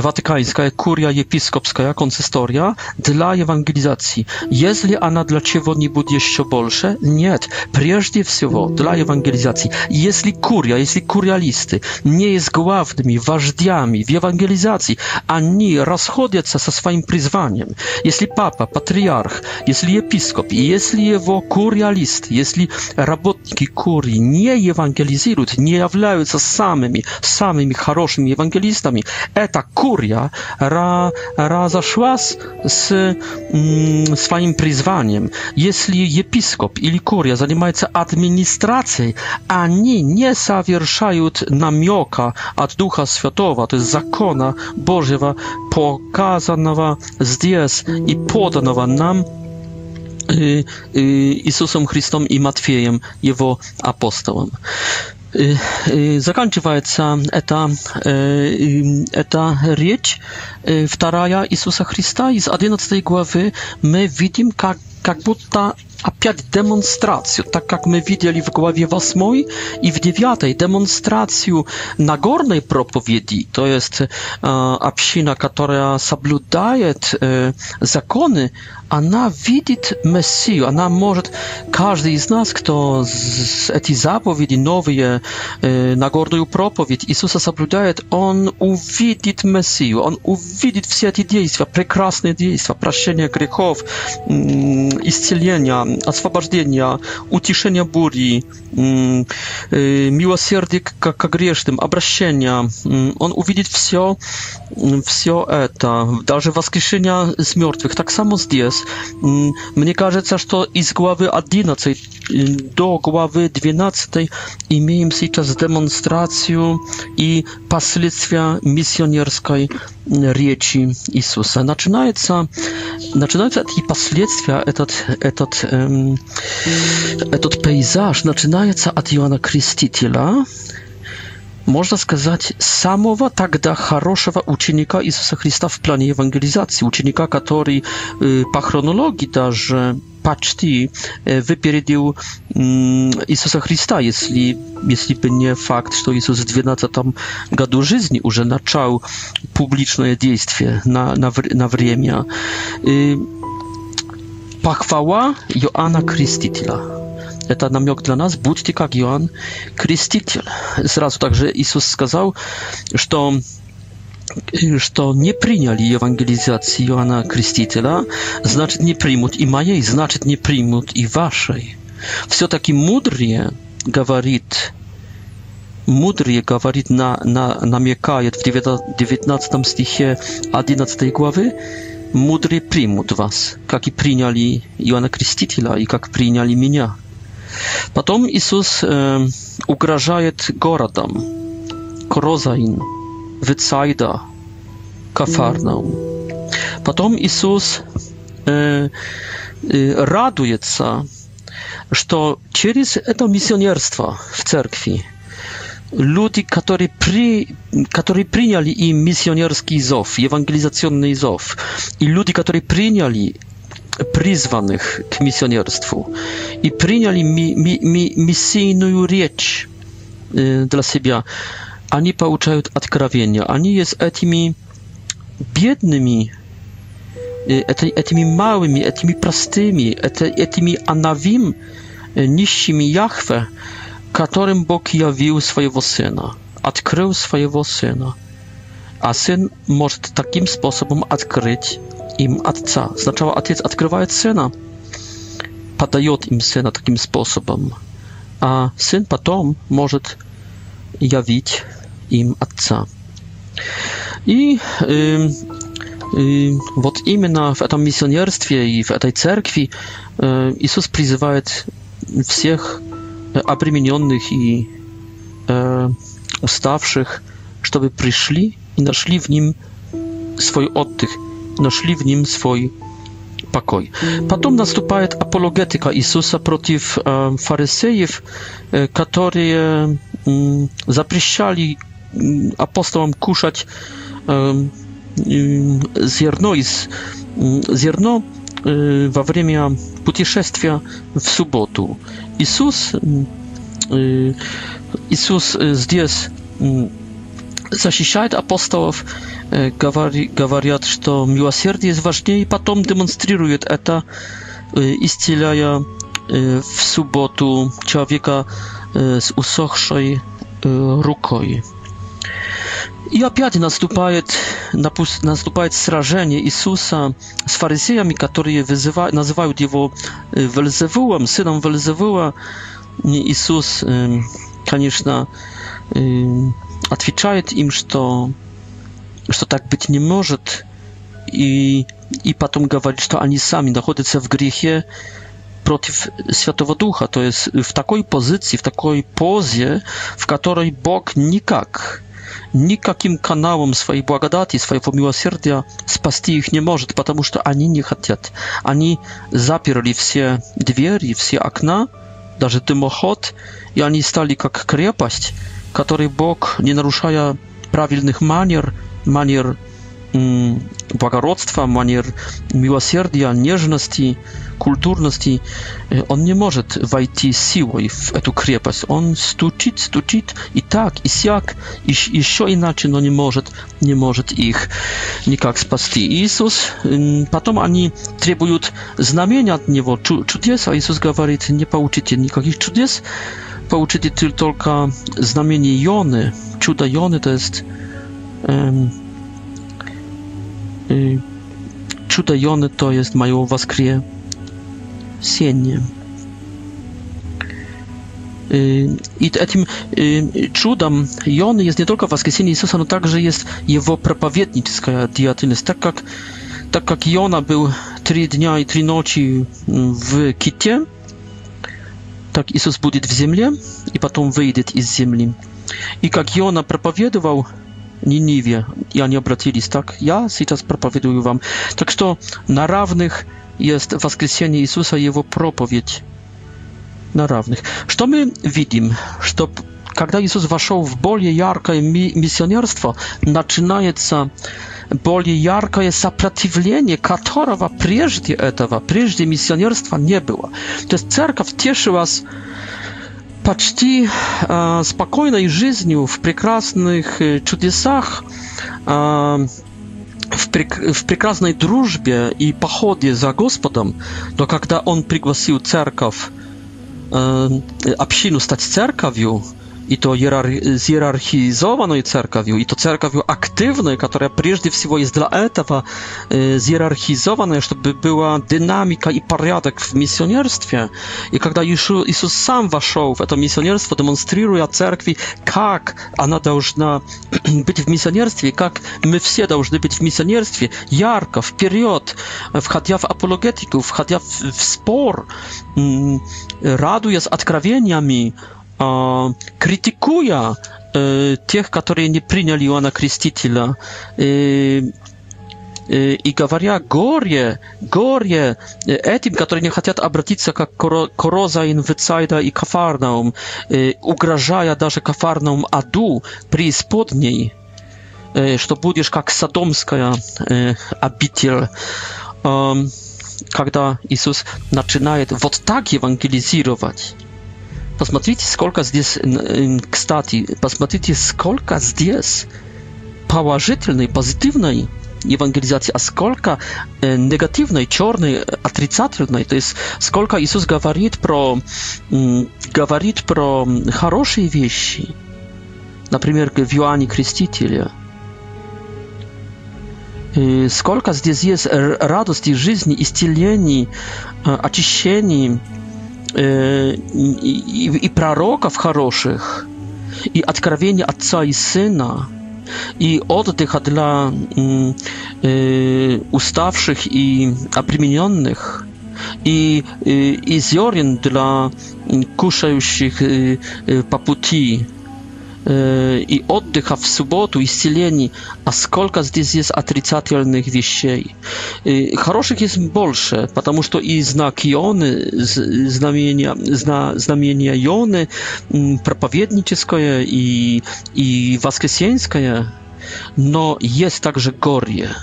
watykańska, kuria episkopska, konsystoria dla ewangelizacji. Jeśli ona dla ciebie nie będzie jeszcze bolsze? Nie. Przede wszystkim dla ewangelizacji. Jeśli kuria, jeśli kurialisty nie jest głównymi ważdiami w ewangelizacji, ani rozchodzą się swoim przyzwaniem, jeśli papa, patriarch, jeśli episkop, jeśli jego kurialist, jeśli robotniki kurii nie ewangelizują, nie jawlają się samymi, samymi dobrymi ewangelistami, eta kuria ra, ra zaszła z, mm, swoim przyzwaniem. Jeśli episkop ili kuria zajmuje się administracją, ani nie zawierszają namioka od Ducha Świętego, to jest zakona Bożego z dies i podanego nam y, y, Jezusem Chrystom i Matwiejem, jego apostołem заканчивается эта, эта речь вторая Иисуса Христа из 11 главы мы видим, как, как будто опять демонстрацию, так как мы видели в главе 8 и в 9 демонстрацию Нагорной проповеди, то есть э, община, которая соблюдает э, законы, она видит Мессию, она может, каждый из нас, кто эти заповеди, новые, э, Нагорную проповедь Иисуса соблюдает, он увидит Мессию, он увидит видеть все эти действия, прекрасные действия, прощение грехов, исцеление, освобождение, утешение бури, э, милосердие к, к грешным, обращение. Он увидит все, все это, даже воскрешение с мертвых. Так само здесь. Мне кажется, что из главы 11 э, до главы 12 имеем сейчас демонстрацию и последствия миссионерской революции проповедь Иисуса. Начинается, начинаются и последствия, этот, этот, эм, этот пейзаж начинается от Иоанна Крестителя, Можно сказать, самого тогда хорошего ученика Иисуса Христа в плане евангелизации, ученика, который по хронологии даже почти выпередил Иисуса Христа, если, если бы не факт, что Иисус в 12 году жизни уже начал публичное действие на, на, на время. Похвала Иоанна Крестителя. Это намек для нас, будьте как Иоанн Креститель. Сразу также Иисус сказал, что что не приняли евангелизации Иоанна Крестителя, значит не примут и моей, значит не примут и вашей. Все-таки мудрее говорит, мудрее говорит, на, на, намекает в 19 стихе 11 главы, мудрые примут вас, как и приняли Иоанна Крестителя и как приняли меня. Потом Иисус э, угрожает городам Крозаин, Вицайда, Кафарнаум. Потом Иисус э, э, радуется, что через это миссионерство в церкви люди, которые, при, которые приняли и миссионерский зов, евангелизационный зов, и люди, которые приняли призванных к миссионерству и приняли ми, ми, ми, миссийную речь э, для себя, они получают откровения. Они с этими бедными, э, это, этими малыми, этими простыми, это, этими анавим, э, нищими Яхве, которым Бог явил своего Сына, открыл своего Сына. А Сын может таким способом открыть им Отца. Сначала Отец открывает Сына, подает им Сына таким способом, а Сын потом может явить им Отца. И э, э, вот именно в этом миссионерстве и в этой церкви э, Иисус призывает всех обремененных и э, уставших, чтобы пришли и нашли в нем свой отдых – нашли в нем свой покой. Потом наступает апологетика Иисуса против фарисеев, которые запрещали апостолам кушать зерно из зерно во время путешествия в субботу. Иисус Иисус здесь защищает апостолов, говорят, что милосердие важнее, потом демонстрирует это, исцеляя w subotu człowieka z usохшей рукой. И опять наступает, наступает сражение Иисуса с фарисеями, которые вызывают, называют его Вельзевулом, сыном Вельзевула. Иисус, конечно, отвечает им, что, что так быть не может, и, и потом говорит, что они сами находятся в грехе против Святого Духа, то есть в такой позиции, в такой позе, в которой Бог никак, никаким каналом своей благодати, своего милосердия спасти их не может, потому что они не хотят. Они заперли все двери, все окна, даже дымоход, и они стали как крепость, który Bóg nie naruszaja prawilnych manier, manier błagarodztwa, manier miłosierdzia, nieżności, kulturności, on nie może wejść siłą w tę krepość. On stuczyć, stuczyć i tak, i siak, i jeszcze inaczej, no nie może, nie może ich nikak spasti. Jezus, potem oni требują znamienia od Niego, cudiesa. Jezus mówi, nie pouczycie nikakich cudies, pouczyli tylko znamienie Jony. Ciuda Jony to jest um, y, Ciuda Jony to jest mają waskrije sienie. Y, I tym y, cudem jony jest nie tylko воскресение Jezusa, no także jest jego проповедническая деятельность, tak jak tak jak Jona był trzy dnia i trzy noci w Kitie, Так Иисус будет в земле и потом выйдет из земли. И как Иона проповедовал Ниниве, и они обратились, так я сейчас проповедую вам. Так что на равных есть воскресение Иисуса и его проповедь. На равных. Что мы видим? Что когда Иисус вошел в более яркое миссионерство, начинается более яркое сопротивление, которого прежде этого, прежде миссионерства не было. То есть церковь тешилась почти э, спокойной жизнью в прекрасных чудесах, э, в, прек в прекрасной дружбе и походе за Господом, но когда Он пригласил церковь, э, общину стать церковью, i to zierarchizowaną cerkawią, i to cerkawią aktywną, która przede wszystkim jest dla etapa e, zierarchizowana, żeby była dynamika i porządek w misjonerstwie. I kiedy Jezus sam weszł w to misjonerstwo, demonstruje cerkwi, jak ona powinna być w misjonerstwie, jak my wszyscy powinni być w misjonerstwie, jarko, w period, wchodzi w apologetykę, wchodzi w spor, mm, raduje z odkrawieniami, a, krytykuje e, tych, którzy nie przyjęli Jana Chrzciciela e, e, i mówi gorie, gorie e, e, tym, którzy nie chcą obrócić się jak Koroza in Wycajda i Kafarnaum, e, ugrażają nawet Kafarnaum Adu przy spodniej, e, że będziesz jak Sadomska e, abitiel. Um, kiedy Jezus zaczyna wot tak ewangelizować. Посмотрите, сколько здесь, кстати, посмотрите, сколько здесь положительной, позитивной евангелизации, а сколько негативной, черной, отрицательной. То есть сколько Иисус говорит про, говорит про хорошие вещи. Например, в Иоанне Крестителя. Сколько здесь есть радости, жизни, исцелений, очищений, и, и пророков хороших, и откровение Отца и Сына, и отдыха для э, уставших и опремененных, и, и, и зерен для кушающих э, по пути, Y, i oddycha w sobotę i zcieleni, a skolka z tych jest atrycatelnych wieściej. Y, Choroszych jest bolsze, ponieważ to i znaki Jony, znamienia, znamienia Jony, mm, propowiednicieskie i, i waskesieńskie, no jest także gorje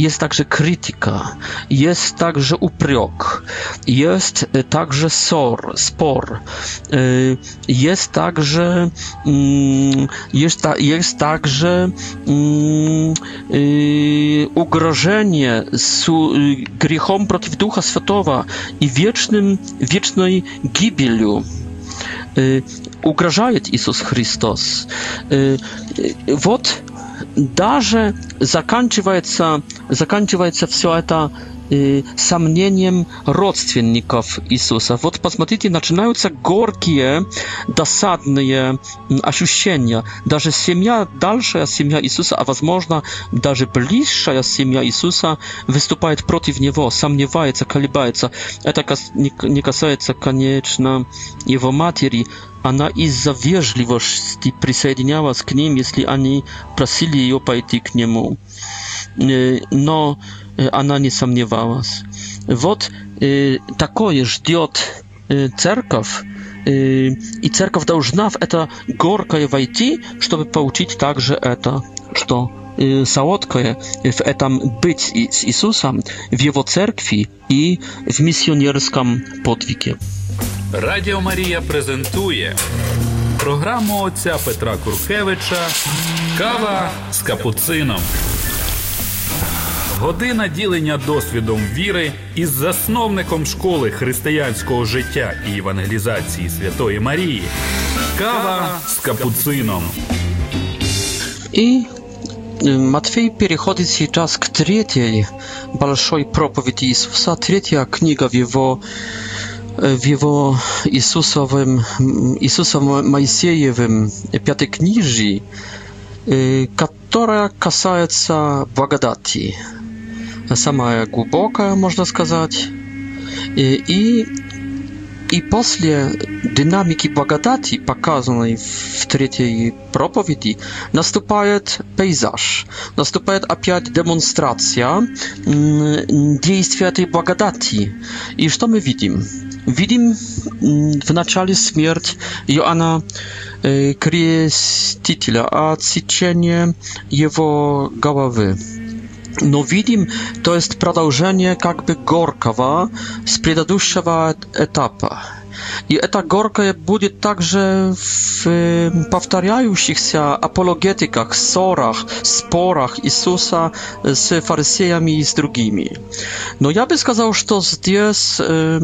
jest także krytyka, jest także upriok, jest y, także sor, spor, y, jest także mm, jest, ta, jest także mm, y, ugrożenie z grzechom przeciw Ducha Świętego i wiecznym, wiecznej гибелью угрожает Иисус Chrystus. Wot. даже заканчивается, заканчивается все это сомнением родственников Иисуса. Вот посмотрите, начинаются горькие, досадные ощущения. Даже семья, дальшая семья Иисуса, а возможно даже близшая семья Иисуса выступает против Него, сомневается, колебается. Это не касается, конечно, Его матери, она из-за вежливости присоединялась к ним, если они просили ее пойти к нему. Но она не сомневалась. Вот такое ждет церковь, и церковь должна в это горкое войти, чтобы получить также это, что солодкое в этом быть с Иисусом, в Его церкви и в миссионерском подвиге. Радіо Марія презентує програму отця Петра Куркевича Кава з капуцином. Година ділення досвідом віри із засновником школи християнського життя і евангелізації Святої Марії. Кава с капуцином. И Матфей переходит сейчас к третьей большой проповеди Иисуса, третья книга в его w jego Jezusowym, Jezusowym Moisiejewym Piątekniżi, która kasается благодати самая глубокая, можно сказать. И, и, и после динамики благодати, показанной в третьей проповеди, наступает пейзаж, наступает опять демонстрация действия этой благодати. И что мы видим? Видим в начале смерть Иоанна Крестителя, отсечение его головы. No widim, to jest продолжение jakby gorkawa z przedadłuższego etapu. И это горькое будет также в повторяющихся апологетиках, ссорах, спорах Иисуса с фарисеями и с другими. Но я бы сказал, что здесь э,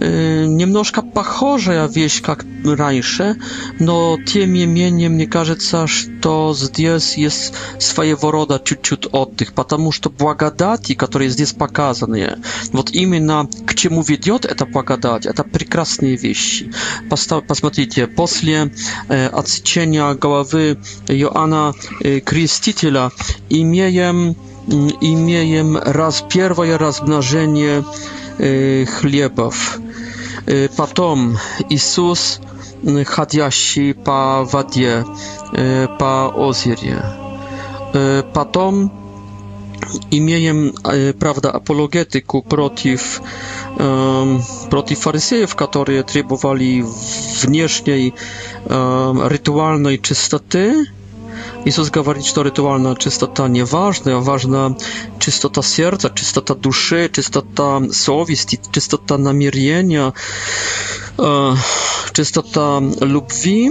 э, немножко похожая вещь, как раньше, но тем не менее мне кажется, что здесь есть своего рода чуть-чуть отдых, потому что благодати, которые здесь показаны, вот именно к чему ведет эта благодать, это прекрасно прекрасные вещи. Посмотрите, после отсечения головы Иоанна Крестителя имеем, имеем раз, первое размножение хлебов. Потом Иисус, ходящий по воде, по озере. Потом imieniem e, prawda apologetyku przeciw um, przeciw faryzejów, którzy требовали wnieśnej um, rytualnej czystoty. Jezus mówi, że rytualna czystota nie ważna, a ważna czystota serca, czystota duszy, czystota sowisty, czystota namierzenia, uh, e, czystota lubwi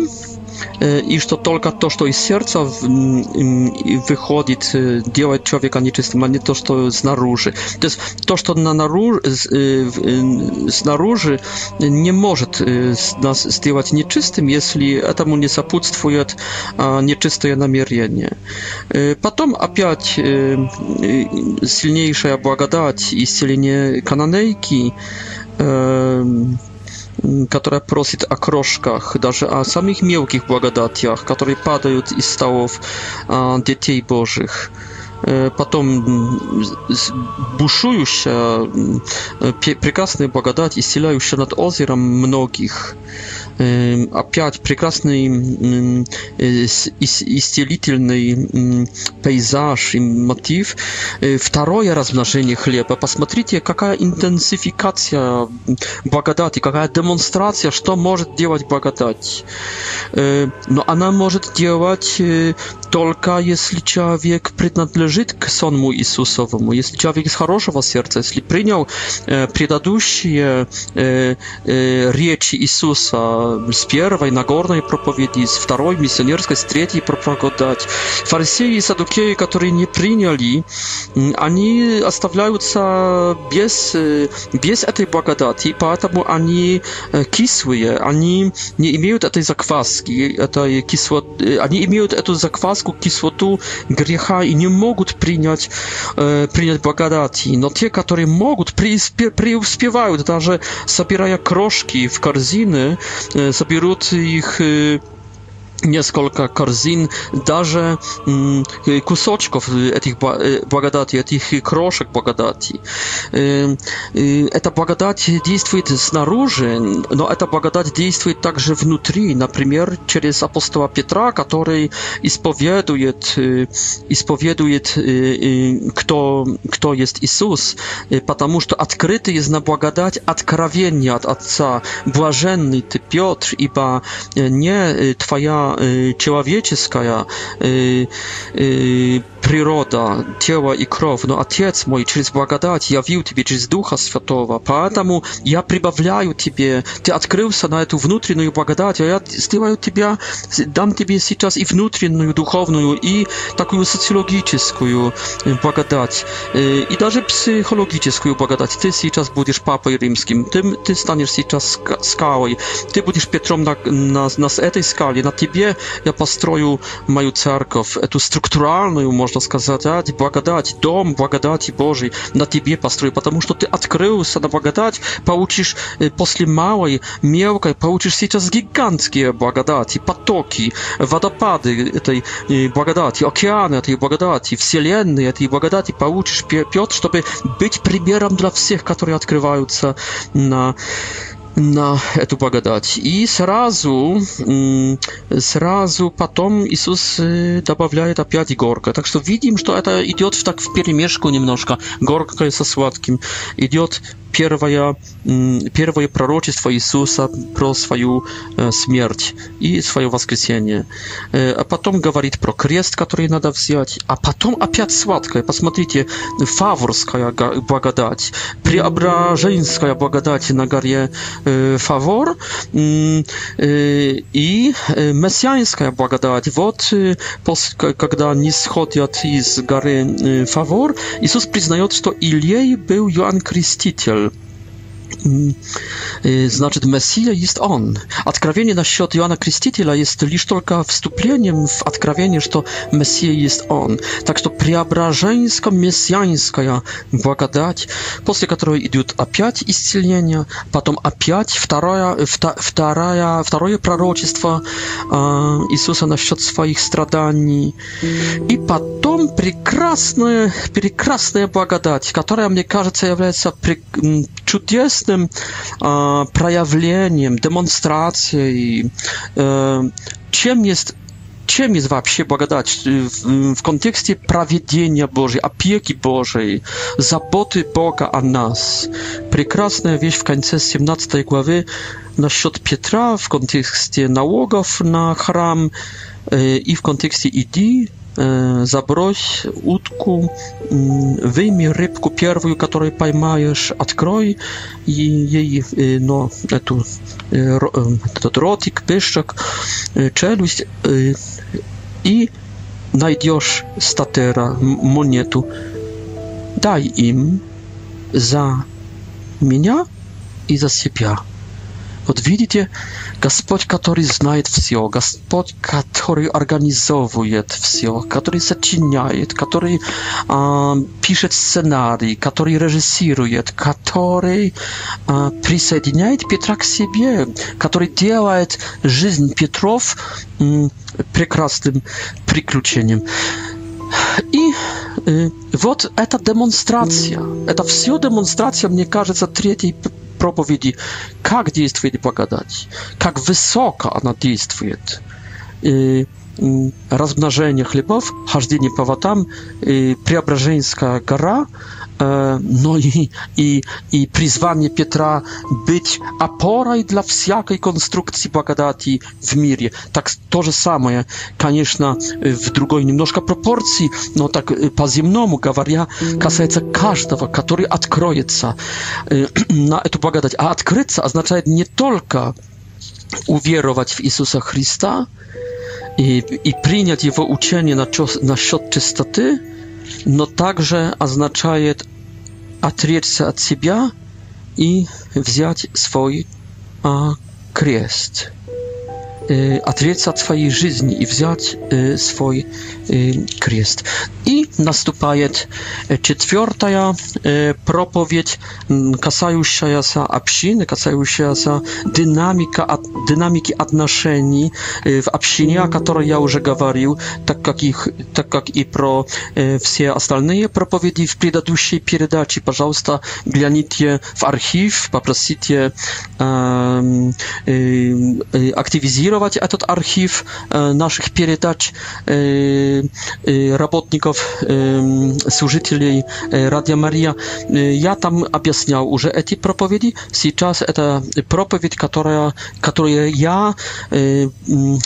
и что только то, что из сердца выходит, делает человека нечистым, а не то, что снаружи. То есть то, что на наружу, снаружи не может нас сделать нечистым, если этому не сопутствует нечистое намерение. Потом опять сильнейшая благодать исцеления канонейки которые просит о крошках, даже о самых мелких благодатях, которые падают из столов детей Божьих. Э, потом бушующая, прекрасная благодать, исцеляющая над озером многих. Эм, опять прекрасный э, исцелительный пейзаж и мотив. Э, второе размножение хлеба. Посмотрите, какая интенсификация благодати, какая демонстрация, что может делать благодать. Но она может делать Только если человек принадлежит к сонму Иисусовому, если человек из хорошего сердца, если принял э, предыдущие э, э, речи Иисуса с первой Нагорной проповеди, с второй миссионерской, с третьей проповедать, фарисеи и садукеи, которые не приняли, они оставляются без, без этой благодати, поэтому они кислые, они не имеют этой закваски, этой кислоты, они имеют эту закваску человеческую кислоту греха и не могут принять, э, принять благодати. Но те, которые могут, преуспе, преуспевают, даже собирая крошки в корзины, э, соберут их... Э, несколько корзин, даже кусочков этих благодати, этих крошек благодати. Эта благодать действует снаружи, но эта благодать действует также внутри, например, через апостола Петра, который исповедует, исповедует кто, кто есть Иисус, потому что открытый есть на благодать откровение от Отца. Блаженный ты, Петр, ибо не твоя Y, ciała, ciała wiecie, y, y, природа, тело и кровь, но Отец мой через благодать явил тебе через Духа Святого, поэтому я прибавляю тебе, ты открылся на эту внутреннюю благодать, а я сделаю тебя, дам тебе сейчас и внутреннюю, духовную, и такую социологическую благодать, и даже психологическую благодать. Ты сейчас будешь Папой Римским, ты, ты станешь сейчас скалой, ты будешь Петром на, на, на этой скале, на тебе я построю мою церковь, эту структуральную, можно можно сказать, ради типа, благодати, дом благодати Божий на тебе построю, потому что ты открылся на благодать, получишь э, после малой, мелкой, получишь сейчас гигантские благодати, потоки, водопады этой э, благодати, океаны этой благодати, вселенные этой благодати получишь, пьет, чтобы быть примером для всех, которые открываются на на эту благодать. И сразу, сразу потом Иисус добавляет опять горка. Так что видим, что это идет так в перемешку немножко. Горкое со сладким идет первое, первое пророчество Иисуса про свою смерть и свое воскресение. А потом говорит про крест, который надо взять. А потом опять сладкое. Посмотрите, фаворская благодать, преображенская благодать на горе Фавор и мессианская благодать. Вот когда они сходят из горы Фавор, Иисус признает, что Ильей был Иоанн Креститель znaczy Messia jest on. Odkrawienie na счет Иоанна Крестителя jest лишь только wstąpieniem w odkrawienie, że Messia jest on. Так что преображенско-мессианская благодать, после которой идет опять исцеление, потом опять второе, второе, второе пророчество Иисуса насчет своих страданий, и потом прекрасная, прекрасная благодать, которая, мне кажется, является чудесной publicznym e, prajawieniem, demonstracje i e, czym jest чем есть вообще благодать в контексте проведения Божьей, опеки Божьей, заботы Бога о нас. Прекрасная вещь в конце 17 главы насчет Петра в контексте налогов на храм и в контексте «иди, E, Zabroś utku, mm, wyjmij rybku pierwszą, którą pojmajesz, odkroj jej, e, no, e, to ro, rotik, pyszczek, czeluść i znajdziesz statera, monetu. Daj im za mnie i za siebie. Вот видите, Господь, который знает все, Господь, который организовывает все, который сочиняет, который э, пишет сценарий, который режиссирует, который э, присоединяет Петра к себе, который делает жизнь Петров э, прекрасным приключением. Вот эта демонстрация. Это все демонстрация, мне кажется, третьей проповеди. Как действует благодать. Как высоко она действует. И размножение хлебов, хождение по водам, и Преображенская гора – no i, i, i призвание Петра быть опорой для всякой конструкции благодати в мире. Так то же самое, конечно, в другой немножко пропорции, но так по-земному говоря, касается каждого, который откроется на эту благодать. А открыться означает не только уверовать в Иисуса Христа и, и принять Его учение на, насчет чистоты, no także oznacza atrzeć od siebie i wziąć swój a, отречься от своей жизни и взять свой крест. И наступает четвертая проповедь, касающаяся общины, касающаяся динамика, динамики отношений в общине, о которой я уже говорил, так как, их, так как и про все остальные проповеди в предыдущей передаче. Пожалуйста, гляните в архив, попросите активизировать сформировать этот архив наших передач работников, служителей Радио Мария. Я там объяснял уже эти проповеди. Сейчас это проповедь, которая, которую я,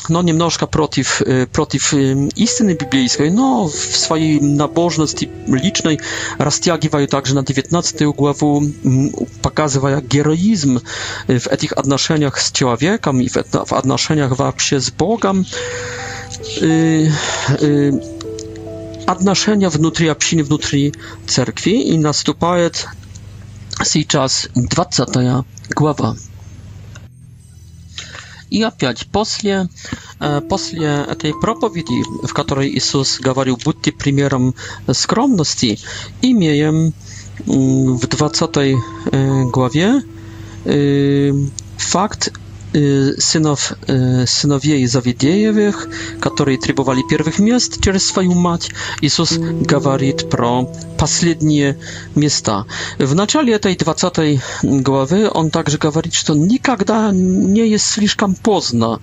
но немножко против, против истины библейской, но в своей набожности личной растягиваю также на 19 главу, показывая героизм в этих отношениях с человеком и в отношениях spotkaniach w apsie z Bogiem, отношения внутри общины, внутри церкви, и наступает сейчас 20 глава. И опять после, после этой проповеди, в которой Иисус говорил, будьте примером скромности, имеем в 20 главе факт Y, synów, y, synowie Zawidiejewych, którzy trybowali pierwszych miast przez swoją mać, Jezus gawarit pro ostatnie miasta. W начале tej 20 głowy on także gawarit, że nigdy nie jest слишком poznno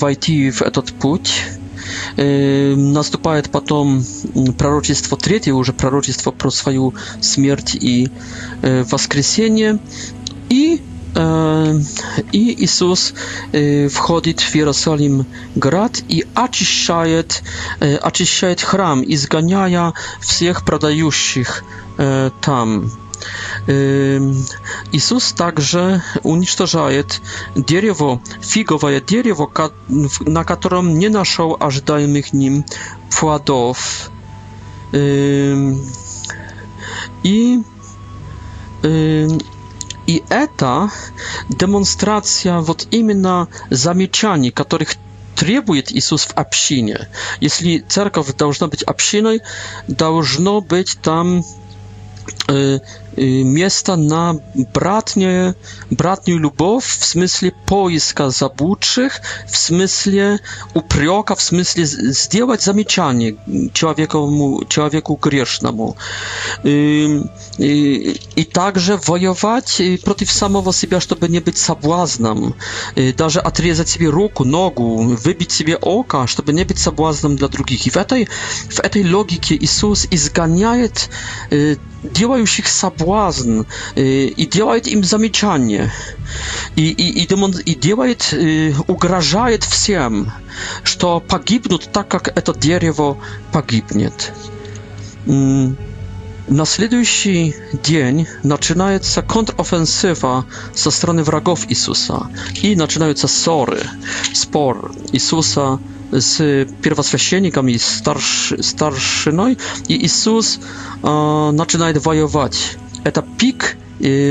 wejść w ten путь. Наступает потом пророчество третье, уже пророчество про свою смерть и воскресение. И Ehm, i Jezus e, wchodzi w Jerozolim grad i oczyszcza e, hram i zganiaja wszystkich pradajuszych e, tam. Jezus ehm, także unicestwia drzewo figowe, drzewo, na którym nie znalazł aż dajnych nim płodów. Ehm, I И это демонстрация вот именно замечаний, которых требует Иисус в общине. Если церковь должна быть общиной, должно быть там Y, miejsca na bratnie, bratnią lubów w sensie poiska zabłudszych, w sensie uprioka, w sensie zdjęłać zamieczanie człowiekowi, człowieku grzesznemu. I, y, i, y, I także wojować przeciw samego siebie, żeby nie być sabłaznem. Darze odrezać sobie ruku, nogu, wybić sobie oka, żeby nie być sabłaznem dla drugich. I w tej, w tej logiki Jezus i y, działających sabłazn y, e, i działają im zamieczanie i i i demon i działają y, ugrażają że погибną tak jak to drzewo погибnie. Na mm, następny dzień zaczynaje się kontrofensywa ze strony wrogów Isusa i zaczynają się sory, spor Isusa с первосвященником и старш, старшиной, и Иисус э, начинает воевать. Это пик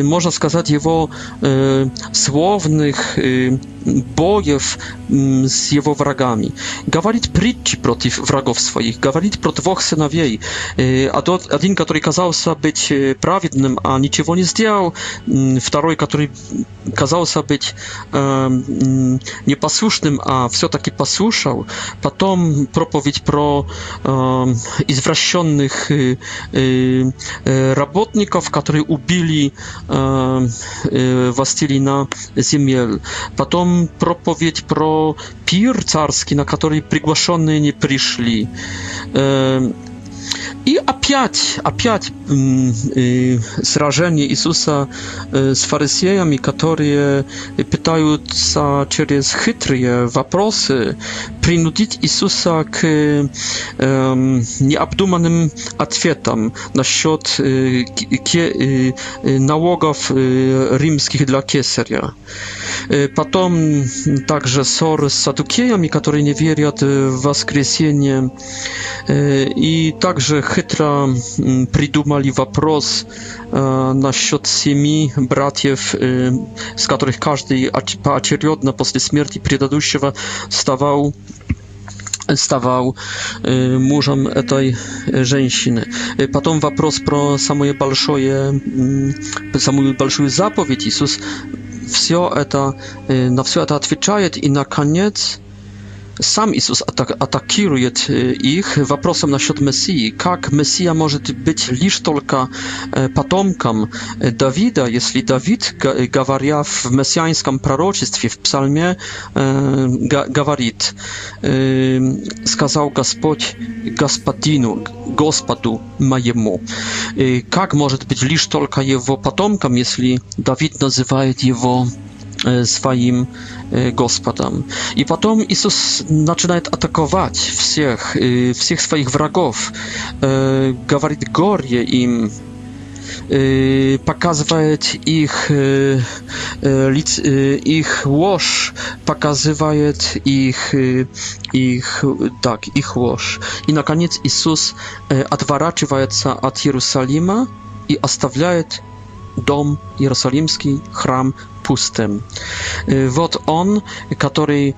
można сказать, его э, словных э, боев э, с его врагами. Говорит притчи против врагов своих, говорит про двух сыновей. Э, один, который казался быть праведным, а ничего не сделал, второй, который казался быть э, непослушным, а все-таки послушал. Потом проповедь про э, извращенных э, работников, которые убили Wastilina Ziemiel. Потом проповедь про пир царский, на который приглашенные не пришли. И опять, опять э, сражение Иисуса э, с фарисеями, которые пытаются через хитрые вопросы принудить Иисуса к э, необдуманным ответам насчет э, ке, э, налогов э, римских для кесаря. Э, потом также ссоры с садукеями, которые не верят в воскресение. Э, и так также хитро придумали вопрос э, насчет семи братьев, э, с которых каждый от, поочередно после смерти предыдущего вставал stawał mużem tej żeńsiny. Potem вопрос про самое большое, самую большую заповедь. Иисус все это, на все это отвечает, и наконец sam Jezus atakuje ich вопросом насчет Мессии. Как Мессия может быть лишь только потомком Давида, если Давид, говоря в мессианском пророчестве, в псалме, говорит, сказал Господь Господину, Господу моему. Как может быть лишь только его потомком, если Давид называет его своим Господом. И потом Иисус начинает атаковать всех, всех своих врагов, говорит горе им, показывает их, их ложь, показывает их, их, так, их ложь. И, наконец, Иисус отворачивается от Иерусалима и оставляет дом Иерусалимский, храм pustym. Wot y, on, który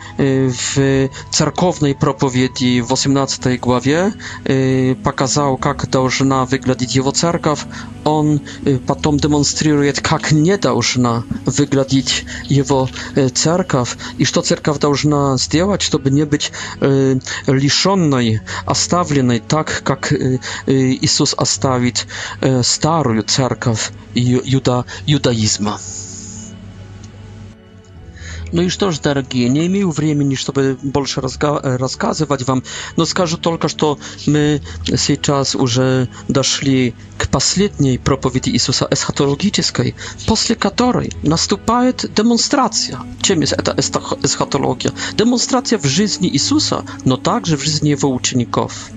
w cerkownej propowiedzi w 18 głowie y, pokazał, jak должна wyglądać jego cerkaw, on y, potem demonstruje, jak nie должна wyglądać jego cerkaw iż to cerkaw должна zrobić, żeby nie być a ostawionej tak, jak Jezus zostawił starą cerkaw judaizmu. Ну и что ж, дорогие, не имею времени, чтобы больше рассказывать вам, но скажу только, что мы сейчас уже дошли к последней проповеди Иисуса эсхатологической, после которой наступает демонстрация. Чем есть эта эсхатология? Демонстрация в жизни Иисуса, но также в жизни его учеников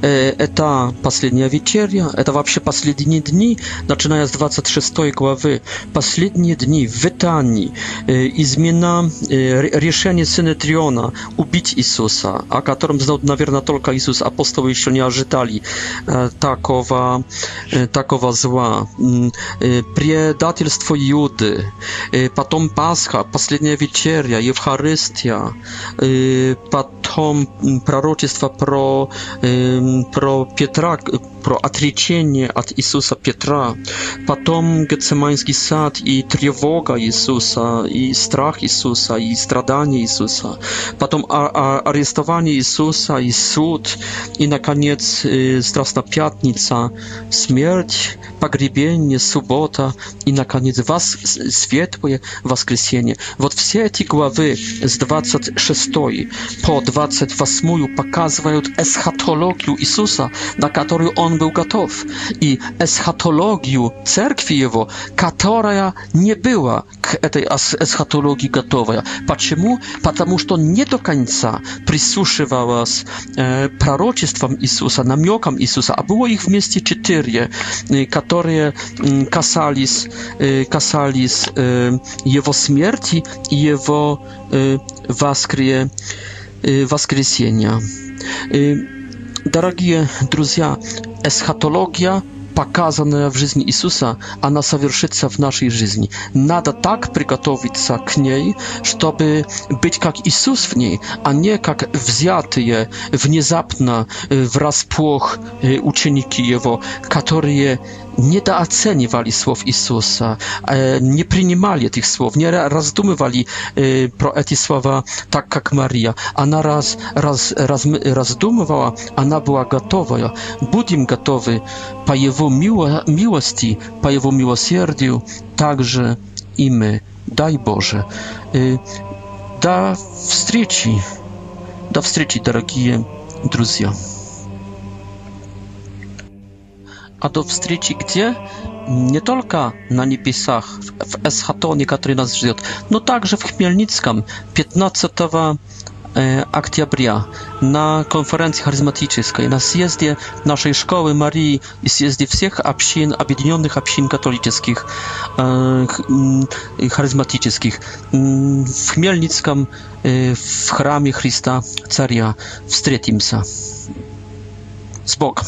это последняя вечеря, это вообще последние дни, начиная с 26 главы, последние дни в Ветании, измена, решение Синетриона убить Иисуса, о котором знал, наверное, только Иисус, апостолы еще не ожидали такого, такого зла, предательство Юды, потом Пасха, последняя вечеря, Евхаристия, потом пророчество про про Петра, про отречение от Иисуса Петра, потом Гецеманский сад и тревога Иисуса, и страх Иисуса, и страдания Иисуса, потом арестование Иисуса и суд, и, наконец, Страстнопятница, смерть, погребение, суббота, и, наконец, вас, светлое воскресенье. Вот все эти главы с 26 по 28 показывают эсхатологию eschatologię Jezusa, na którą on był gotów, i eschatologię cerkwi jego, która nie była k tej eschatologii gotowa. Dlaczego? Ponieważ to nie do końca przysłuchiwała z e, Jezusa, namiokam Jezusa, a było ich w mieście cztery, e, które mm, kasalis e, kasalis e, jego śmierci i jego waskryje waskrysienia. E, Дорогие друзья, эсхатология показанная в жизни Иисуса, она совершится в нашей жизни. Надо так приготовиться к ней, чтобы быть как Иисус в ней, а не как взятые внезапно в расплох ученики Его, которые недооценивали слов Иисуса, не принимали этих слов, не раздумывали про эти слова так, как Мария. Она раз, раз, раз, раздумывала, она была готова. Будем готовы по Его мило, милости, по Его милосердию, также и мы. Дай Боже. До встречи. До встречи, дорогие друзья. а до встречи где? Не только на небесах, в эсхатоне, который нас ждет, но также в Хмельницком 15 октября на конференции харизматической, на съезде нашей школы Марии и съезде всех общин, объединенных общин католических, харизматических, в Хмельницком, в храме Христа Царя встретимся. С Богом!